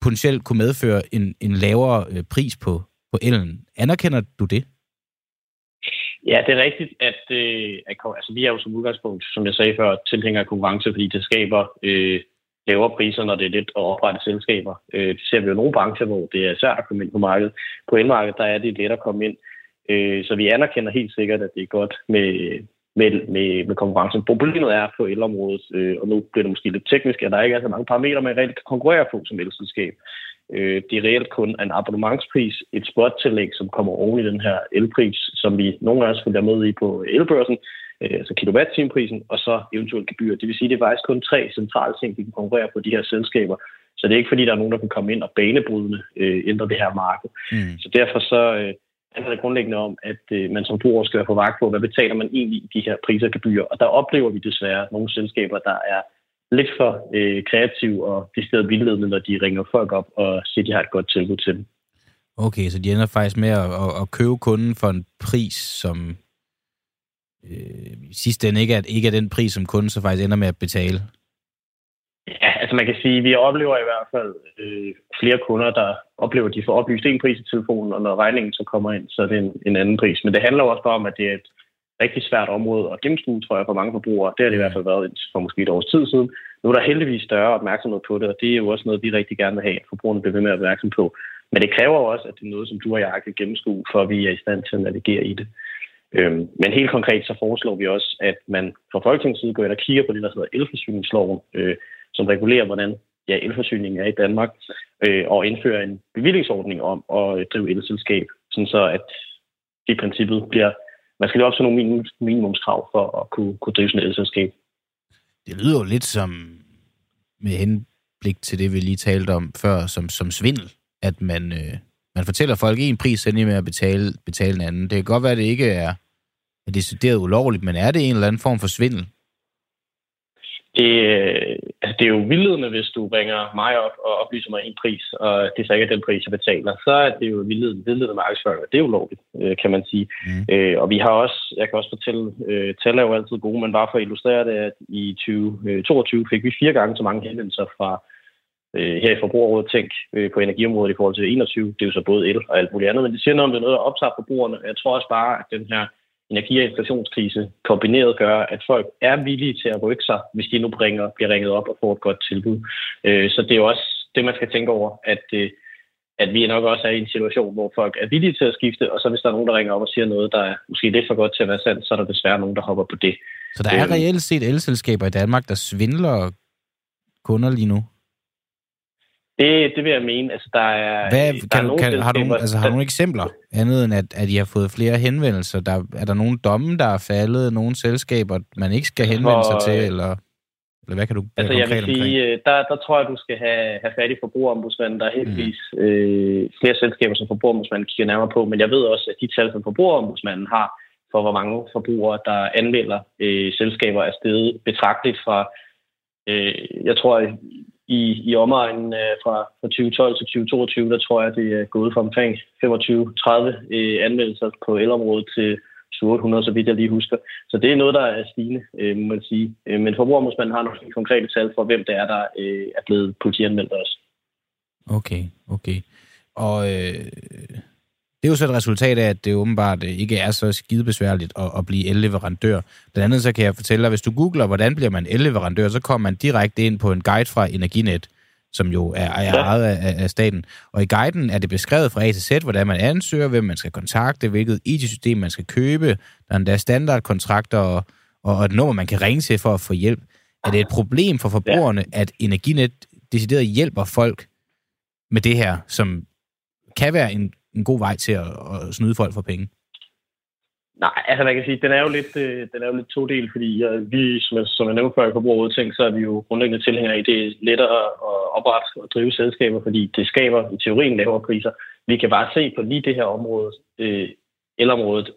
potentielt kunne medføre en, en lavere øh, pris på, på elen. Anerkender du det? Ja, det er rigtigt, at, øh, at altså, vi er jo som udgangspunkt, som jeg sagde før, tilhængere af konkurrence, fordi det skaber øh, lavere priser, når det er lidt at oprette selskaber. Øh, det ser vi jo nogle brancher, hvor det er svært at komme ind på markedet. På elmarkedet, der er det let at komme ind. Øh, så vi anerkender helt sikkert, at det er godt med, med, med, med konkurrence. Problemet er på elområdet, øh, og nu bliver det måske lidt teknisk, at der ikke er så mange parametre, man rent kan konkurrere på som elselskab. Øh, det er reelt kun en abonnementspris, et spottillæg, som kommer oven i den her elpris, som vi nogle gange følger med i på elbørsen, øh, altså kilowatt-timeprisen, og så eventuelt gebyr. Det vil sige, at det er faktisk kun tre centrale ting, vi kan konkurrere på de her selskaber. Så det er ikke fordi, der er nogen, der kan komme ind og banebrydende øh, ændre det her marked. Mm. Så derfor så øh, handler det grundlæggende om, at øh, man som bruger skal være på vagt på, hvad betaler man egentlig i de her priser og gebyr. Og der oplever vi desværre nogle selskaber, der er lidt for øh, kreativ og decideret vildledende, når de ringer folk op og siger, at de har et godt tilbud til dem. Okay, så de ender faktisk med at, at, at købe kunden for en pris, som øh, sidst ende ikke er, ikke er den pris, som kunden så faktisk ender med at betale. Ja, altså man kan sige, at vi oplever i hvert fald øh, flere kunder, der oplever, at de får oplyst en pris i telefonen, og når regningen så kommer ind, så er det en, en anden pris. Men det handler også bare om, at det er et rigtig svært område at gennemskue, tror jeg, for mange forbrugere. Det har det i hvert fald været for måske et års tid siden. Nu er der heldigvis større opmærksomhed på det, og det er jo også noget, vi rigtig gerne vil have, at forbrugerne bliver ved med at være opmærksom på. Men det kræver også, at det er noget, som du og jeg kan gennemskue, for at vi er i stand til at navigere i det. Øhm, men helt konkret så foreslår vi også, at man fra Folketingets side går ind og kigger på det, der hedder elforsyningsloven, øh, som regulerer, hvordan ja, elforsyningen er i Danmark, øh, og indfører en bevillingsordning om at drive elselskab, sådan så at det i princippet bliver, man skal leve op til nogle minimumskrav for at kunne, kunne drive sådan et elselskab. Det lyder jo lidt som, med henblik til det, vi lige talte om før, som, som svindel, at man, øh, man fortæller folk en pris, endelig med at betale, betale en anden. Det kan godt være, at det ikke er, er decideret ulovligt, men er det en eller anden form for svindel? Det, øh, altså det er jo vildledende, hvis du ringer mig op og oplyser mig en pris, og det er så ikke den pris, jeg betaler. Så er det jo vildledende, vildledende markedsføring, det er jo lovligt, øh, kan man sige. Mm. Øh, og vi har også, jeg kan også fortælle, øh, tal er jo altid gode, men bare for at illustrere det, at i 2022 fik vi fire gange så mange henvendelser fra øh, her i Forbrugerrådet Tænk øh, på energiområdet i forhold til 21. Det er jo så både el og alt muligt andet, men det siger noget om, det er noget, der optager forbrugerne. Jeg tror også bare, at den her energi- og inflationskrise kombineret gør, at folk er villige til at rykke sig, hvis de nu bringer, bliver ringet op og får et godt tilbud. Øh, så det er jo også det, man skal tænke over, at, øh, at vi nok også er i en situation, hvor folk er villige til at skifte, og så hvis der er nogen, der ringer op og siger noget, der er måske lidt for godt til at være sandt, så er der desværre nogen, der hopper på det. Så der er øhm. reelt set elselskaber i Danmark, der svindler kunder lige nu? Det, det vil jeg mene. Altså, der er, Hvad, der kan er du, kan, har, du, altså, har du nogle eksempler, andet end at, at I har fået flere henvendelser? Der, er der nogle domme, der er faldet? Nogle selskaber, man ikke skal henvende sig til? Eller, eller hvad kan du Altså, jeg vil sige, øh, der, der tror jeg, du skal have, have fat i forbrugerombudsmanden. Der er heldigvis mm. øh, flere selskaber, som forbrugerombudsmanden kigger nærmere på, men jeg ved også, at de tal, som forbrugerombudsmanden har, for hvor mange forbrugere, der anmelder øh, selskaber, er steget betragteligt fra, øh, jeg tror, i, i omegnen øh, fra, fra 2012 til 2022, der tror jeg, det er gået fra omkring 25-30 øh, anmeldelser på elområdet til 700, så vidt jeg lige husker. Så det er noget, der er stigende, øh, må man sige. Øh, men forbrugerombudsmanden har nogle konkrete tal for, hvem det er, der øh, er blevet politianmeldt også. Okay, okay. Og øh, det er jo så et resultat af, at det åbenbart ikke er så skidebesværligt at, at blive elleverandør. Blandt andet så kan jeg fortælle dig, hvis du googler, hvordan bliver man elleverandør, så kommer man direkte ind på en guide fra Energinet, som jo er, er ejet af, af staten. Og i guiden er det beskrevet fra A til Z, hvordan man ansøger, hvem man skal kontakte, hvilket IT-system man skal købe. Der er endda standardkontrakter og, og et nummer, man kan ringe til for at få hjælp. Er det et problem for forbrugerne, at Energinet decideret hjælper folk med det her, som kan være en en god vej til at, at snyde folk for penge? Nej, altså man kan sige, den er jo lidt, øh, den er jo lidt todel, fordi øh, vi, som jeg, som jeg nævnte før i forbrugerudtænk, Tænk, så er vi jo grundlæggende tilhængere i, det er lettere at oprette og drive selskaber, fordi det skaber i teorien lavere priser. Vi kan bare se på lige det her område, øh, elområdet,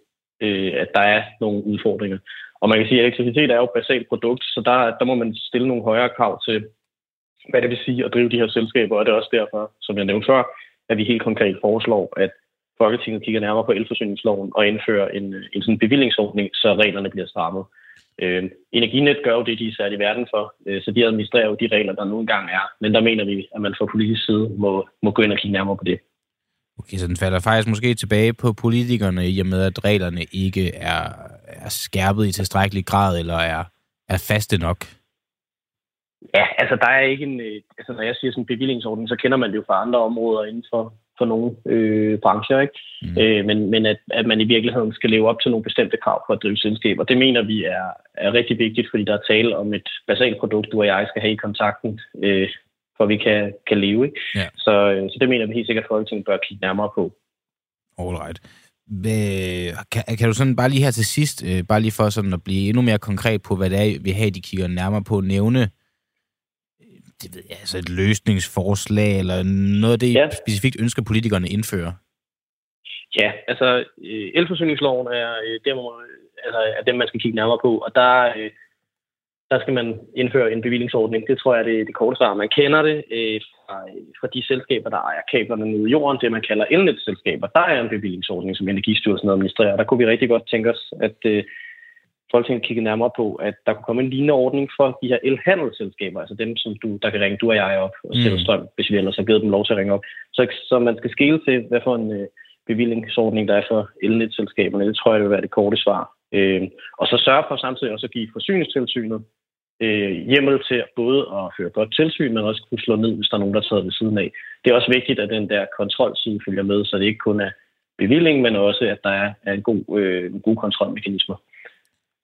øh, at der er nogle udfordringer. Og man kan sige, at elektricitet er jo et basalt produkt, så der, der må man stille nogle højere krav til, hvad det vil sige at drive de her selskaber, og det er også derfor, som jeg nævnte før, at vi helt konkret foreslår, at Folketinget kigger nærmere på elforsyningsloven og indfører en, øh, en sådan bevillingsordning, så reglerne bliver strammet. Øh, Energinet gør jo det, de er sat i verden for, øh, så de administrerer jo de regler, der nu engang er. Men der mener vi, at man fra politisk side må, må gå ind og kigge nærmere på det. Okay, så den falder faktisk måske tilbage på politikerne, i og med, at reglerne ikke er, er skærpet i tilstrækkelig grad, eller er, er faste nok? Ja, altså der er ikke en... Øh, altså når jeg siger sådan en bevillingsordning, så kender man det jo fra andre områder inden for, for nogle øh, brancher, ikke? Mm. Øh, men, men at, at man i virkeligheden skal leve op til nogle bestemte krav for at drive selskaber, det mener vi er, er rigtig vigtigt, fordi der er tale om et basalt produkt, du og jeg skal have i kontakten, øh, for vi kan, kan leve, ikke? Ja. Så, øh, så det mener vi helt sikkert, at Folketinget bør kigge nærmere på. All right. Kan, kan du sådan bare lige her til sidst, øh, bare lige for sådan at blive endnu mere konkret på, hvad det er, vi har, de kigger nærmere på, nævne det ved jeg, altså et løsningsforslag, eller noget af det, ja. specifikt ønsker politikerne indføre? Ja, altså øh, elforsyningsloven er, øh, det, man, altså, er dem, man skal kigge nærmere på, og der, øh, der skal man indføre en bevillingsordning. Det tror jeg, det er det korte svar. Man kender det fra, fra de selskaber, der ejer kablerne nede i jorden, det man kalder elnetselskaber. Der er en bevillingsordning, som Energistyrelsen administrerer. Der kunne vi rigtig godt tænke os, at Folketinget kigge nærmere på, at der kunne komme en lignende ordning for de her elhandelsselskaber, altså dem, som du, der kan ringe du og jeg op og sætte mm. strøm, hvis vi ellers har givet dem lov til at ringe op. Så, så man skal skille til, hvad for en øh, bevillingsordning der er for elnetselskaberne. Det tror jeg, det vil være det korte svar. Øh, og så sørge for samtidig også at give forsyningstilsynet øh, hjemmel til både at føre godt tilsyn, men også kunne slå ned, hvis der er nogen, der sidder ved siden af. Det er også vigtigt, at den der kontrolside følger med, så det ikke kun er bevilling, men også, at der er, er en, god, øh, en god kontrolmekanismer.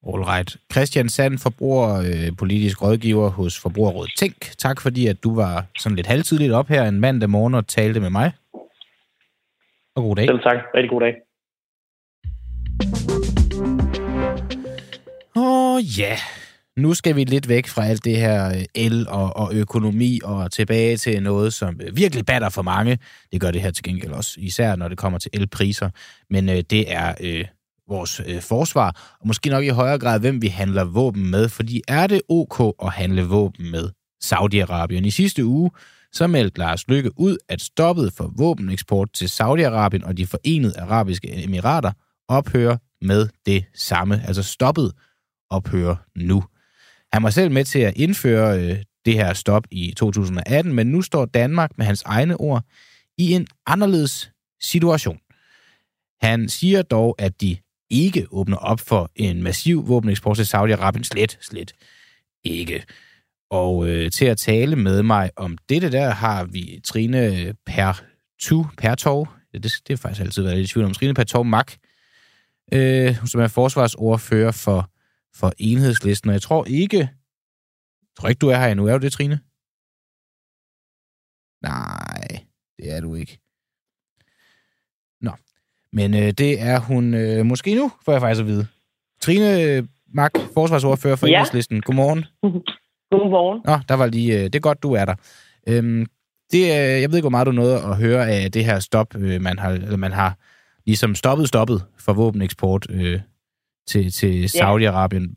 All right. Christian Sand, forbruger, øh, politisk rådgiver hos Forbrugerrådet Tænk. Tak fordi, at du var sådan lidt halvtidligt op her en mandag morgen og talte med mig. Og god dag. Selv tak. Rigtig god dag. Åh oh, ja, nu skal vi lidt væk fra alt det her øh, el og, og økonomi og tilbage til noget, som øh, virkelig batter for mange. Det gør det her til gengæld også, især når det kommer til elpriser. Men øh, det er øh, vores øh, forsvar, og måske nok i højere grad, hvem vi handler våben med. Fordi er det ok at handle våben med Saudi-Arabien? I sidste uge så meldte Lars Lykke ud, at stoppet for våbeneksport til Saudi-Arabien og de forenede arabiske emirater ophører med det samme. Altså stoppet ophører nu. Han var selv med til at indføre øh, det her stop i 2018, men nu står Danmark med hans egne ord i en anderledes situation. Han siger dog, at de ikke åbner op for en massiv våbeneksport til Saudi-Arabien. Slet, slet ikke. Og øh, til at tale med mig om dette der, har vi Trine Pertu, Pertov. Det, det er faktisk altid været lidt i tvivl om. Trine Pertov Mak, øh, som er forsvarsordfører for for enhedslisten. Og jeg tror ikke, jeg tror ikke, du er her endnu. Er du det, Trine? Nej, det er du ikke. Men øh, det er hun øh, måske nu, får jeg faktisk at vide. Trine Mak, forsvarsordfører for ja. enhedslisten. Godmorgen. <laughs> Godmorgen. Nå, der var lige, øh, det er godt, du er der. Øhm, det, øh, jeg ved ikke, hvor meget du nåede at høre af det her stop, øh, man har, eller man har ligesom stoppet stoppet for våbeneksport øh, til, til Saudi-Arabien.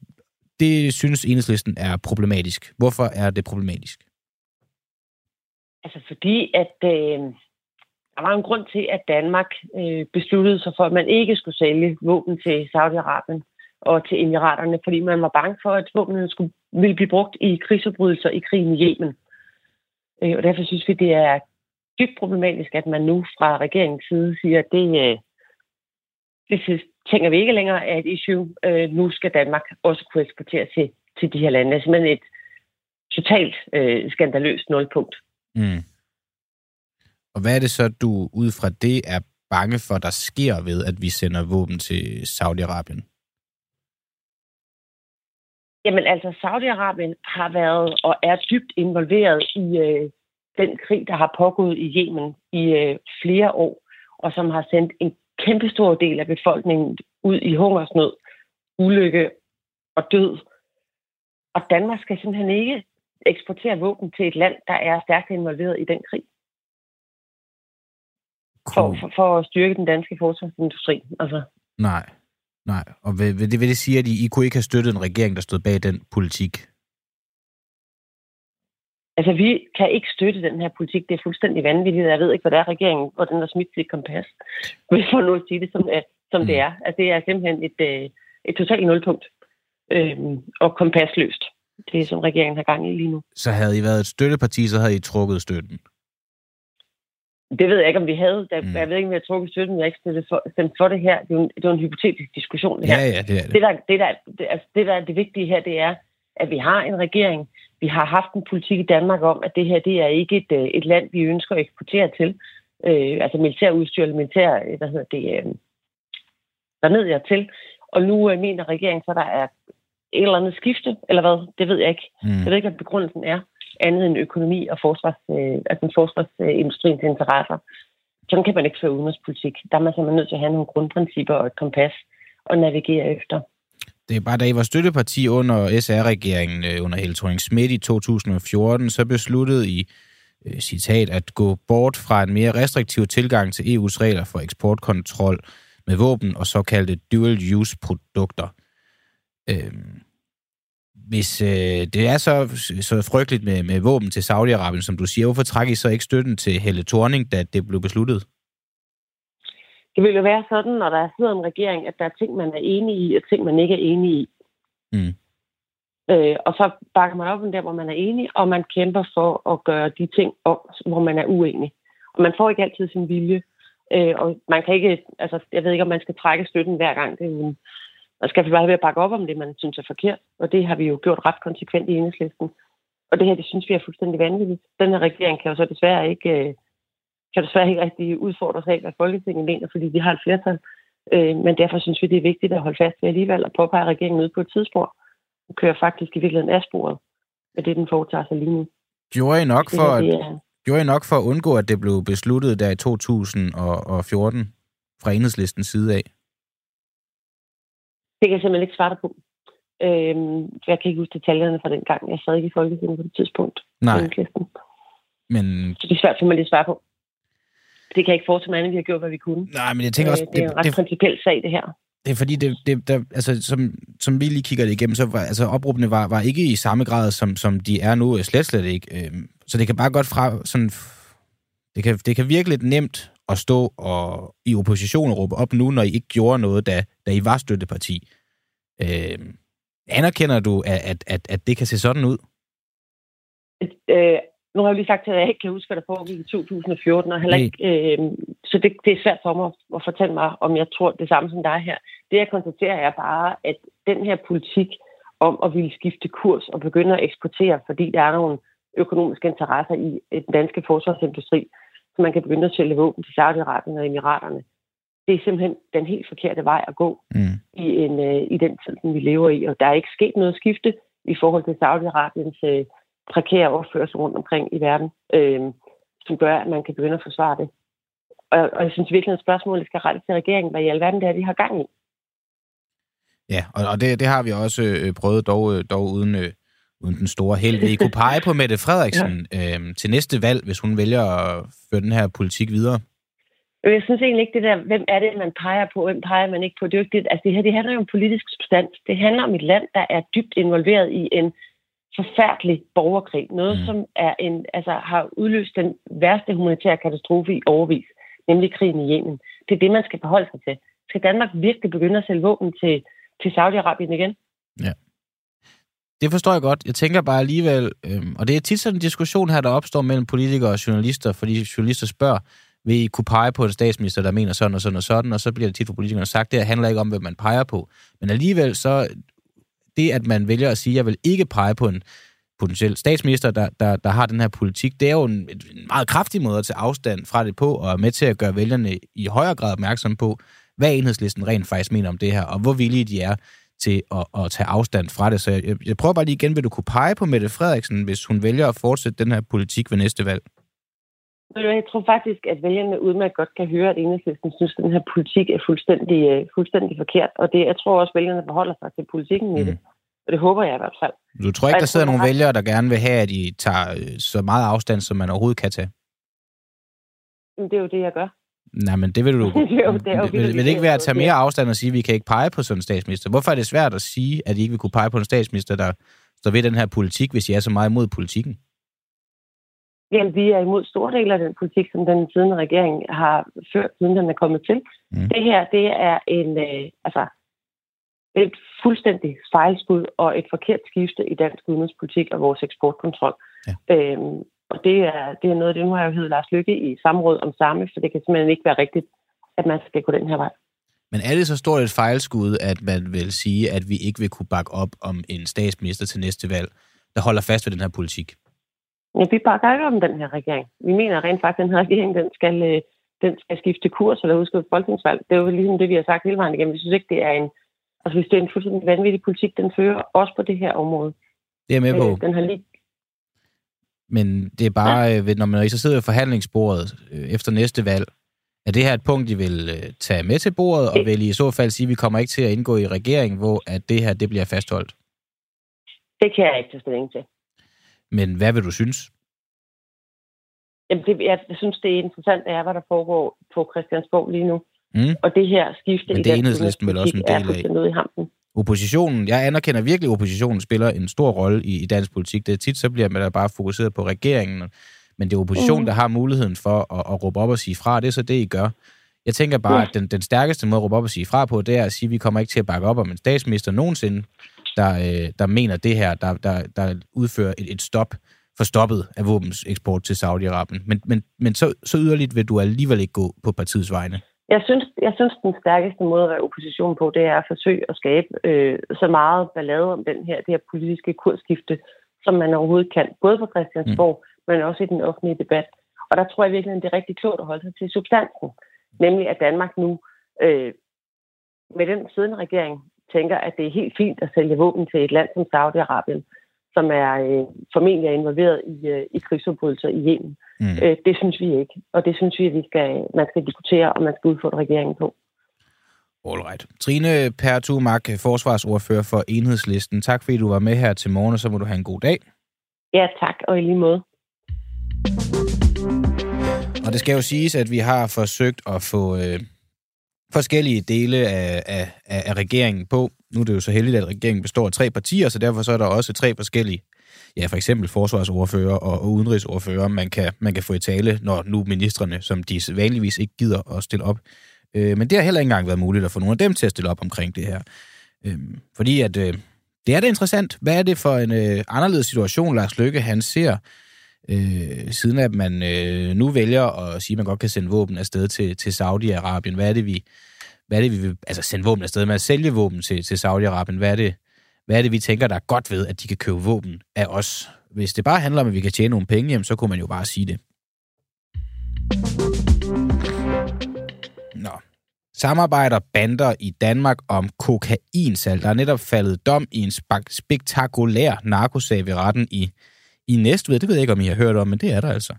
Det synes enhedslisten er problematisk. Hvorfor er det problematisk? Altså fordi, at øh, der var en grund til, at Danmark øh, besluttede sig for, at man ikke skulle sælge våben til Saudi-Arabien og til Emiraterne, fordi man var bange for, at våbnene skulle, ville blive brugt i krigsforbrydelser i krigen i Yemen. Øh, og derfor synes vi, det er dybt problematisk, at man nu fra regeringens side siger, at det, øh, det tænker vi ikke længere er et issue. Øh, nu skal Danmark også kunne eksportere til, til de her lande. Det er simpelthen et totalt øh, skandaløst nulpunkt. Mm. Og hvad er det så, du ud fra det er bange for, der sker ved, at vi sender våben til Saudi-Arabien? Jamen altså, Saudi-Arabien har været og er dybt involveret i øh, den krig, der har pågået i Yemen i øh, flere år, og som har sendt en kæmpestor del af befolkningen ud i hungersnød, ulykke og død. Og Danmark skal simpelthen ikke eksportere våben til et land, der er stærkt involveret i den krig. For, for, for at styrke den danske forsvarsindustri. Altså. Nej, nej. Og vil, vil, det, vil det sige, at I, I kunne ikke have støttet en regering, der stod bag den politik? Altså, vi kan ikke støtte den her politik. Det er fuldstændig vanvittigt. Jeg ved ikke, hvad det er regeringen, hvor den er smidt sit kompas. <laughs> Hvis man nu at sige det, som, som mm. det er. Altså, det er simpelthen et, øh, et totalt nulpunkt. Øhm, og kompasløst. Det er, som regeringen har gang i lige nu. Så havde I været et støtteparti, så havde I trukket støtten? Det ved jeg ikke, om vi havde. Der, mm. Jeg ved ikke, om har trukket støtten. Jeg ikke for, stemt for det her. Det er, en, det er en hypotetisk diskussion, det her. Ja, ja, det er det. Det, der, det, der, det, altså, det, der er det vigtige her, det er, at vi har en regering, vi har haft en politik i Danmark om, at det her det er ikke et, øh, et land, vi ønsker at eksportere til. Øh, altså militærudstyr eller militær, øh, hvad hedder det, øh, dernede jeg til. Og nu øh, mener regeringen så, der er et eller andet skifte, eller hvad? Det ved jeg ikke. Mm. Jeg ved ikke, hvad begrundelsen er, andet end økonomi og forsvars, øh, altså forsvarsindustriens interesser. Sådan kan man ikke føre udenrigspolitik. Der er man simpelthen nødt til at have nogle grundprincipper og et kompas og navigere efter. Det er bare, da I var støtteparti under SR-regeringen øh, under Helle thorning Schmidt i 2014, så besluttede I, øh, citat, at gå bort fra en mere restriktiv tilgang til EU's regler for eksportkontrol med våben og såkaldte dual-use-produkter. Øh, hvis øh, det er så, så frygteligt med, med våben til Saudi-Arabien, som du siger, hvorfor trækker I så ikke støtten til Helle Thorning, da det blev besluttet? det vil jo være sådan, når der sidder en regering, at der er ting, man er enig i, og ting, man ikke er enig i. Mm. Øh, og så bakker man op om der, hvor man er enig, og man kæmper for at gøre de ting om, hvor man er uenig. Og man får ikke altid sin vilje. Øh, og man kan ikke, altså, jeg ved ikke, om man skal trække støtten hver gang. Det er jo en Og skal vi bare ved at bakke op om det, man synes er forkert. Og det har vi jo gjort ret konsekvent i enhedslisten. Og det her, det synes vi er fuldstændig vanvittigt. Den her regering kan jo så desværre ikke, øh, kan desværre ikke rigtig udfordre sig af, hvad Folketinget mener, fordi de har et flertal. Øh, men derfor synes vi, det er vigtigt at holde fast ved alligevel og påpege regeringen ud på et tidspunkt. Den kører faktisk i virkeligheden af sporet med det, den foretager sig lige nu. Gjorde I nok for, at, gjorde I nok for at undgå, at det blev besluttet der i 2014 fra enhedslistens side af? Det kan jeg simpelthen ikke svare dig på. Øhm, jeg kan ikke huske detaljerne fra den gang. Jeg sad ikke i Folketinget på det tidspunkt. Nej. Men... Så det er svært for mig lige at svare på. Det kan jeg ikke forestille mig andet, vi har gjort, hvad vi kunne. Nej, men jeg tænker også... Øh, det er en ret det, principiel sag, det her. Det er fordi, det, det, der, altså, som, som vi lige kigger det igennem, så var altså, opråbene var, var ikke i samme grad, som, som de er nu, slet slet ikke. Øhm, så det kan bare godt fra... Sådan, det, kan, det kan virke lidt nemt at stå og i opposition og råbe op nu, når I ikke gjorde noget, da, da I var støtteparti. Øhm, anerkender du, at, at, at, det kan se sådan ud? Øh, nu har jeg lige sagt, at jeg ikke kan huske, hvad der foregik i 2014, og heller ikke, øh, så det, det er svært for mig at fortælle mig, om jeg tror det samme som dig her. Det, jeg konstaterer, er bare, at den her politik om at ville skifte kurs og begynde at eksportere, fordi der er nogle økonomiske interesser i den danske forsvarsindustri, så man kan begynde at sælge våben til Saudi-Arabien og Emiraterne. Det er simpelthen den helt forkerte vej at gå mm. i, en, øh, i den tid, vi lever i. Og der er ikke sket noget skifte i forhold til Saudi-Arabiens øh, prekære opførsel rundt omkring i verden, øh, som gør, at man kan begynde at forsvare det. Og, og jeg synes virkelig, at spørgsmålet skal rette til regeringen, hvad i alverden det er, de har gang i. Ja, og, og det, det har vi også øh, prøvet, dog, øh, dog uden, øh, uden den store held. Vi kunne pege på Mette Frederiksen <laughs> ja. øh, til næste valg, hvis hun vælger at føre den her politik videre. Jeg synes egentlig ikke det der, hvem er det, man peger på, hvem peger man ikke på. Det, er jo ikke det, altså det her det handler jo om politisk substans. Det handler om et land, der er dybt involveret i en forfærdelig borgerkrig. Noget, mm. som er en, altså, har udløst den værste humanitære katastrofe i overvis, nemlig krigen i Yemen. Det er det, man skal forholde sig til. Skal Danmark virkelig begynde at sælge våben til, til Saudi-Arabien igen? Ja. Det forstår jeg godt. Jeg tænker bare alligevel, øhm, og det er tit sådan en diskussion her, der opstår mellem politikere og journalister, fordi journalister spørger, vil I kunne pege på en statsminister, der mener sådan og sådan og sådan, og så bliver det tit for politikerne sagt, det handler ikke om, hvad man peger på. Men alligevel så, det at man vælger at sige, jeg vil ikke pege på en potentiel statsminister, der, der, der har den her politik, det er jo en, en meget kraftig måde at tage afstand fra det på, og er med til at gøre vælgerne i højere grad opmærksom på, hvad enhedslisten rent faktisk mener om det her, og hvor villige de er til at, at tage afstand fra det. Så jeg, jeg prøver bare lige igen, vil du kunne pege på Mette Frederiksen, hvis hun vælger at fortsætte den her politik ved næste valg? Jeg tror faktisk, at vælgerne udmærket godt kan høre, at enhedslisten synes, at den her politik er fuldstændig, øh, fuldstændig forkert. Og det, jeg tror også, at vælgerne forholder sig til politikken mm. i det. Og det håber jeg i hvert fald. Du tror ikke, der sidder nogle vælgere, der gerne vil have, at I tager øh, så meget afstand, som man overhovedet kan tage? Det er jo det, jeg gør. Nej, men det vil du... <laughs> jo, det er jo vil, vil det ikke være at tage mere afstand og sige, at vi kan ikke pege på sådan en statsminister? Hvorfor er det svært at sige, at I ikke vil kunne pege på en statsminister, der står ved den her politik, hvis I er så meget imod politikken? Jamen, vi er imod store dele af den politik, som den siddende regering har ført, siden den er kommet til. Mm. Det her, det er en, øh, altså, et fuldstændig fejlskud og et forkert skifte i dansk udenrigspolitik og vores eksportkontrol. Ja. Øhm, og det er, det er noget af det, nu har jeg jo heddet Lars Lykke i samråd om samme, for det kan simpelthen ikke være rigtigt, at man skal gå den her vej. Men er det så stort et fejlskud, at man vil sige, at vi ikke vil kunne bakke op om en statsminister til næste valg, der holder fast ved den her politik? Ja, vi bakker ikke om den her regering. Vi mener rent faktisk, at den her regering den skal, øh, den skal skifte kurs eller udskrive folketingsvalg. Det er jo ligesom det, vi har sagt hele vejen igennem. Vi synes ikke, det er en, altså, hvis det er en fuldstændig vanvittig politik, den fører også på det her område. Det er med på. Øh, den har lige... Men det er bare, ja. når man så sidder ved forhandlingsbordet øh, efter næste valg, er det her et punkt, I vil tage med til bordet, og vil I i så fald sige, at vi kommer ikke til at indgå i regeringen, hvor at det her det bliver fastholdt? Det kan jeg ikke tage stilling til. Men hvad vil du synes? Jamen, det, jeg, jeg synes, det er interessant, er, hvad der foregår på Christiansborg lige nu. Mm. Og det her skifte Men det i enhedslisten vel også en del af. i hampen. Oppositionen, jeg anerkender virkelig, at oppositionen spiller en stor rolle i, i dansk politik. Det er tit, så bliver man da bare fokuseret på regeringen, men det er oppositionen, mm. der har muligheden for at, at råbe op og sige fra. Det er så det, I gør. Jeg tænker bare, ja. at den, den stærkeste måde at råbe op og sige fra på, det er at sige, at vi kommer ikke til at bakke op om en statsminister nogensinde, der, øh, der mener det her, der, der, der udfører et, et stop for stoppet af eksport til Saudi-Arabien. Men, men, men så, så yderligt vil du alligevel ikke gå på partiets vegne. Jeg synes, jeg synes, den stærkeste måde at være opposition på, det er at forsøge at skabe øh, så meget ballade om den her, det her politiske kursskifte, som man overhovedet kan, både på Christiansborg, mm. men også i den offentlige debat. Og der tror jeg virkelig, at det er rigtig klogt at holde sig til substansen. Nemlig, at Danmark nu øh, med den siddende regering tænker, at det er helt fint at sælge våben til et land som Saudi-Arabien, som er øh, formentlig er involveret i, øh, i krigsforbrydelser i Yemen. Mm. Øh, det synes vi ikke, og det synes vi, at vi skal, man skal diskutere, og man skal udfordre regeringen på. Alright. Trine Pertumak, forsvarsordfører for Enhedslisten. Tak fordi du var med her til morgen, og så må du have en god dag. Ja, tak, og i lige måde. Og det skal jo siges, at vi har forsøgt at få øh, forskellige dele af, af, af regeringen på. Nu er det jo så heldigt, at regeringen består af tre partier, så derfor så er der også tre forskellige, ja for eksempel forsvarsordfører og, udenrigsordfører, man kan, man kan få i tale, når nu ministerne, som de vanligvis ikke gider at stille op. Øh, men det har heller ikke engang været muligt at få nogle af dem til at stille op omkring det her. Øh, fordi at øh, det er da interessant. Hvad er det for en øh, anderledes situation, Lars Løkke han ser, øh, siden at man øh, nu vælger at sige, at man godt kan sende våben afsted til, til Saudi-Arabien. Hvad er det, vi, hvad er det, vi vil altså sende våben afsted med at sælge våben til, til Saudi-Arabien? Hvad er, det, hvad er det, vi tænker, der er godt ved, at de kan købe våben af os? Hvis det bare handler om, at vi kan tjene nogle penge, jamen, så kunne man jo bare sige det. Nå. Samarbejder bander i Danmark om kokainsal. Der er netop faldet dom i en spektakulær narkosag ved retten i i Næstved. Det ved jeg ikke, om I har hørt om, men det er der altså.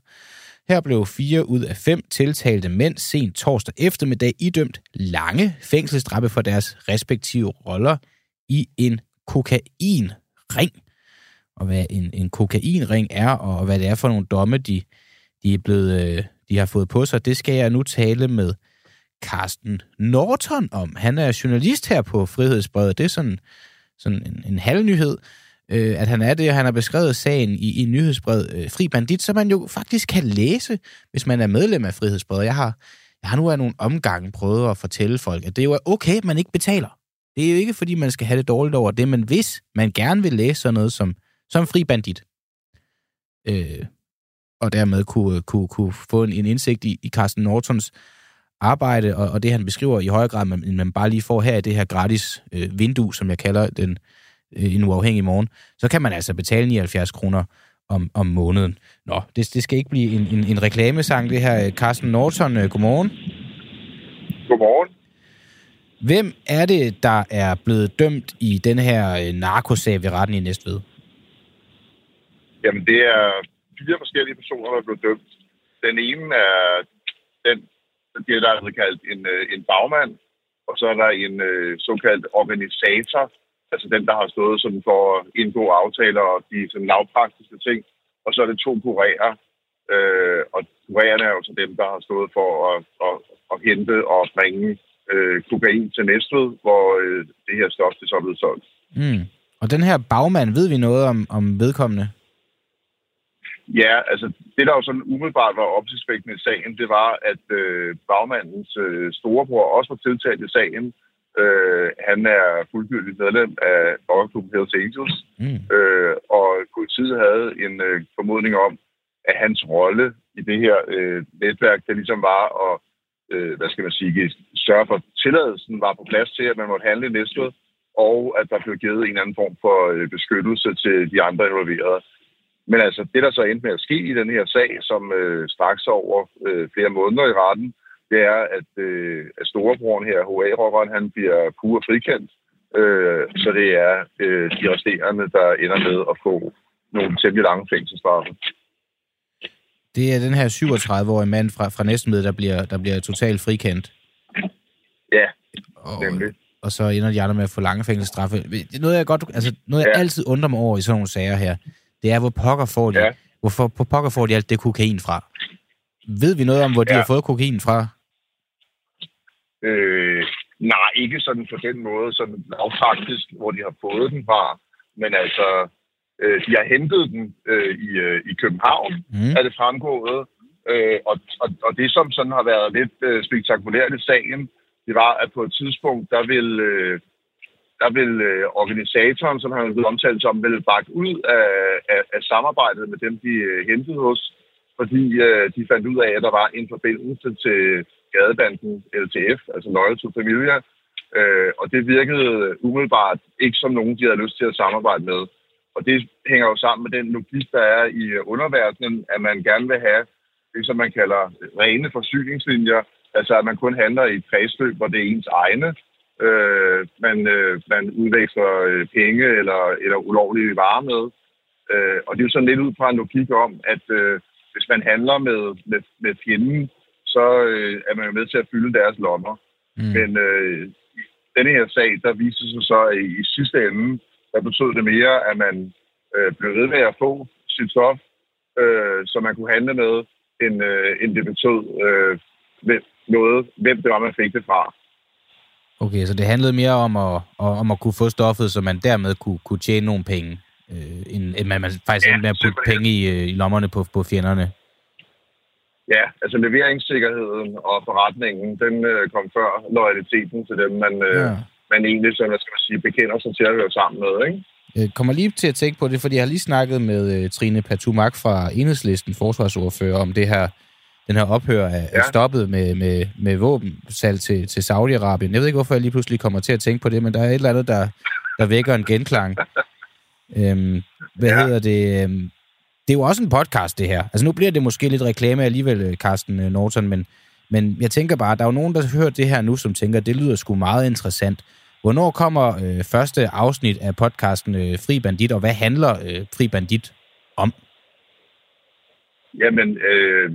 Her blev fire ud af fem tiltalte mænd sent torsdag eftermiddag idømt lange fængselsstraffe for deres respektive roller i en kokainring. Og hvad en, en kokainring er, og hvad det er for nogle domme, de, de, er blevet, øh, de har fået på sig, det skal jeg nu tale med Carsten Norton om. Han er journalist her på Frihedsbrevet. Det er sådan, sådan en, en halvnyhed øh, at han er det, og han har beskrevet sagen i, i nyhedsbrevet øh, Fri Bandit, som man jo faktisk kan læse, hvis man er medlem af Frihedsbrevet. Jeg har, jeg har nu af nogle omgange prøvet at fortælle folk, at det jo er okay, at man ikke betaler. Det er jo ikke, fordi man skal have det dårligt over det, men hvis man gerne vil læse sådan noget som, som Fri Bandit, øh, og dermed kunne, kunne, kunne få en, en indsigt i, i Carsten Nortons arbejde, og, og det han beskriver i højere grad, end man bare lige får her i det her gratis øh, vindue, som jeg kalder den, øh, en uafhængig morgen, så kan man altså betale 79 kroner om, om måneden. Nå, det, det skal ikke blive en, en, en reklamesang, det her. Carsten Norton, øh, godmorgen. Godmorgen. Hvem er det, der er blevet dømt i den her øh, narkosag ved retten i Næstved? Jamen, det er fire forskellige personer, der er blevet dømt. Den ene er den, det der er kaldt en, øh, en bagmand, og så er der en øh, såkaldt organisator, altså den, der har stået sådan for at indgå aftaler og de sådan lavpraktiske ting. Og så er det to kurerer, øh, og kurererne er jo så dem, der har stået for at, at, at hente og bringe øh, kokain til Næstved, hvor øh, det her stof det så er blevet solgt. Mm. Og den her bagmand, ved vi noget om, om vedkommende? Ja, altså det, der jo sådan umiddelbart var opsigtsvækkende i sagen, det var, at øh, bagmandens øh, storebror også var tiltalt i sagen, Øh, han er fuldgyldigt medlem af Rockerklubben Hells Angels, mm. øh, og politiet havde en øh, formodning om, at hans rolle i det her øh, netværk, det ligesom var at, øh, hvad skal man sige, sørge for, at tilladelsen var på plads til, at man måtte handle næste og at der blev givet en anden form for øh, beskyttelse til de andre involverede. Men altså, det der så endte med at ske i den her sag, som øh, straks over øh, flere måneder i retten, det er, at, øh, at storebroren her, HA-rockeren, han bliver pur frikendt. Øh, så det er øh, de resterende, der ender med at få nogle temmelig lange fængselsstraffe. Det er den her 37-årige mand fra, fra Næstved, der bliver, der bliver totalt frikendt. Ja, og, nemlig. Og så ender de andre med at få lange fængselsstraffe. Noget, jeg, godt, altså, noget, jeg ja. altid undrer mig over i sådan nogle sager her, det er, hvor pokker får de, ja. hvorfor på pokker får de alt det kokain fra? Ved vi noget om, hvor de ja. har fået kokain fra? Øh, nej, ikke sådan på den måde, sådan lavpraktisk, hvor de har fået den fra. Men altså, øh, de har hentet den øh, i, øh, i København, mm. er det fremgået. Øh, og, og, og det, som sådan har været lidt øh, spektakulært i sagen, det var, at på et tidspunkt, der vil, øh, der vil øh, organisatoren, som han har omtalt som, vil bakke ud af, af, af samarbejdet med dem, de øh, hentede hos, fordi øh, de fandt ud af, at der var en forbindelse til gadebanden LTF, altså Loyal to Familia, øh, og det virkede umiddelbart ikke som nogen, de havde lyst til at samarbejde med. Og det hænger jo sammen med den logik, der er i underverdenen, at man gerne vil have det, som man kalder rene forsyningslinjer, altså at man kun handler i et kredsløb, hvor det er ens egne, øh, man, øh, man udveksler øh, penge eller, eller ulovlige varer med. Øh, og det er jo sådan lidt ud fra en logik om, at øh, hvis man handler med, med, med fjenden, så øh, er man jo med til at fylde deres lommer. Mm. Men øh, i denne her sag, der viste sig så, at i sidste ende, der betød det mere, at man øh, blev ved med at få sit stof, øh, som man kunne handle med, end, øh, end det betød øh, noget, hvem det var, man fik det fra. Okay, så det handlede mere om at, om at kunne få stoffet, så man dermed kunne, kunne tjene nogle penge, øh, end, end man, man faktisk ja, endte med at putte penge i, øh, i lommerne på, på fjenderne. Ja, altså leveringssikkerheden og forretningen, den øh, kom før loyaliteten til dem, man, øh, ja. man egentlig, så hvad skal man sige, bekender sig til at høre sammen med, ikke? Jeg kommer lige til at tænke på det, fordi jeg har lige snakket med uh, Trine Patumak fra Enhedslisten, forsvarsordfører, om det her den her ophør er, ja. er stoppet med, med, med våbensalg til, til Saudi-Arabien. Jeg ved ikke, hvorfor jeg lige pludselig kommer til at tænke på det, men der er et eller andet, der, der vækker en genklang. <laughs> øhm, hvad ja. hedder det? Øhm, det er jo også en podcast, det her. Altså nu bliver det måske lidt reklame alligevel, Carsten øh, Norton, men, men jeg tænker bare, der er jo nogen, der hører det her nu, som tænker, det lyder sgu meget interessant. Hvornår kommer øh, første afsnit af podcasten øh, Fri Bandit, og hvad handler øh, Fri Bandit om? Jamen, øh,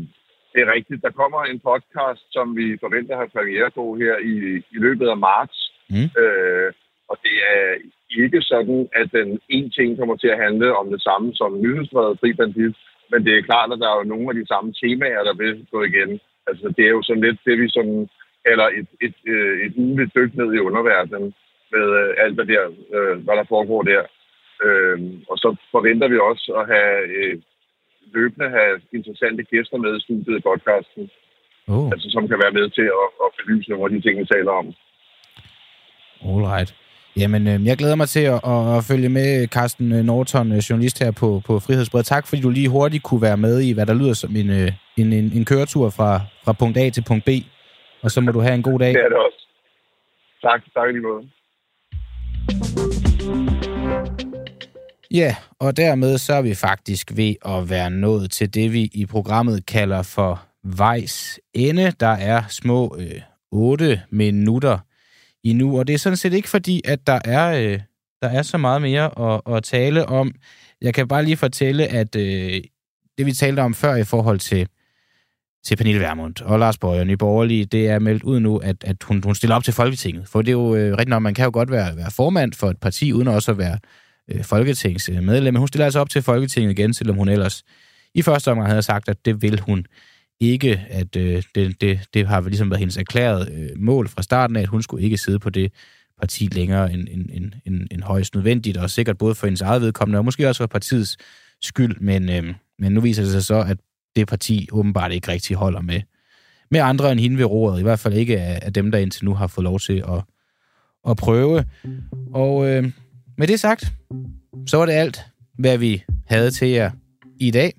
det er rigtigt. Der kommer en podcast, som vi forventer at have premiere på her i, i løbet af marts. Mm. Øh, og det er ikke sådan, at den en ting kommer til at handle om det samme som nyhedsbrevet Fri Bandit, men det er klart, at der er jo nogle af de samme temaer, der vil gå igen. Altså, det er jo sådan lidt det, vi sådan kalder et, et, et, øh, et ugenligt dyk ned i underverdenen med øh, alt, hvad der, øh, hvad der foregår der. Øh, og så forventer vi også at have øh, løbende have interessante gæster med i studiet i podcasten. Oh. Altså, som kan være med til at, at belyse nogle af de ting, vi taler om. Alright. Jamen, øh, jeg glæder mig til at, at, følge med Carsten øh, Norton, øh, journalist her på, på Frihedsbred. Tak, fordi du lige hurtigt kunne være med i, hvad der lyder som en, øh, en, en, en køretur fra, fra punkt A til punkt B. Og så må du have en god dag. Det er det også. Tak, tak lige måde. Ja, og dermed så er vi faktisk ved at være nået til det, vi i programmet kalder for vejs ende. Der er små øh, 8 minutter endnu, og det er sådan set ikke fordi, at der er, øh, der er så meget mere at, at tale om. Jeg kan bare lige fortælle, at øh, det vi talte om før i forhold til, til Pernille Vermund og Lars Bøger, Nye Borgerlige, det er meldt ud nu, at, at hun, hun stiller op til Folketinget. For det er jo øh, rigtigt nok, man kan jo godt være, være formand for et parti, uden også at være øh, folketingsmedlem. Hun stiller altså op til Folketinget igen, selvom hun ellers i første omgang havde sagt, at det vil hun ikke, at øh, det, det, det har ligesom været hendes erklæret øh, mål fra starten af, at hun skulle ikke sidde på det parti længere end, end, end, end, end højst nødvendigt, og sikkert både for hendes eget vedkommende, og måske også for partiets skyld, men, øh, men nu viser det sig så, at det parti åbenbart ikke rigtig holder med, med andre end hende ved roret, i hvert fald ikke af, af dem, der indtil nu har fået lov til at, at prøve. Og øh, med det sagt, så var det alt, hvad vi havde til jer i dag.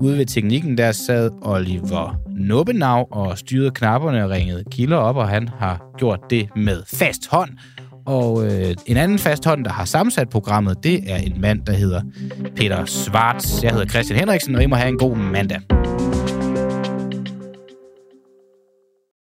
Ude ved teknikken, der sad Oliver Nubbenau og styrede knapperne og ringede kilder op, og han har gjort det med fast hånd. Og øh, en anden fast hånd, der har sammensat programmet, det er en mand, der hedder Peter Svarts. Jeg hedder Christian Henriksen, og I må have en god mandag.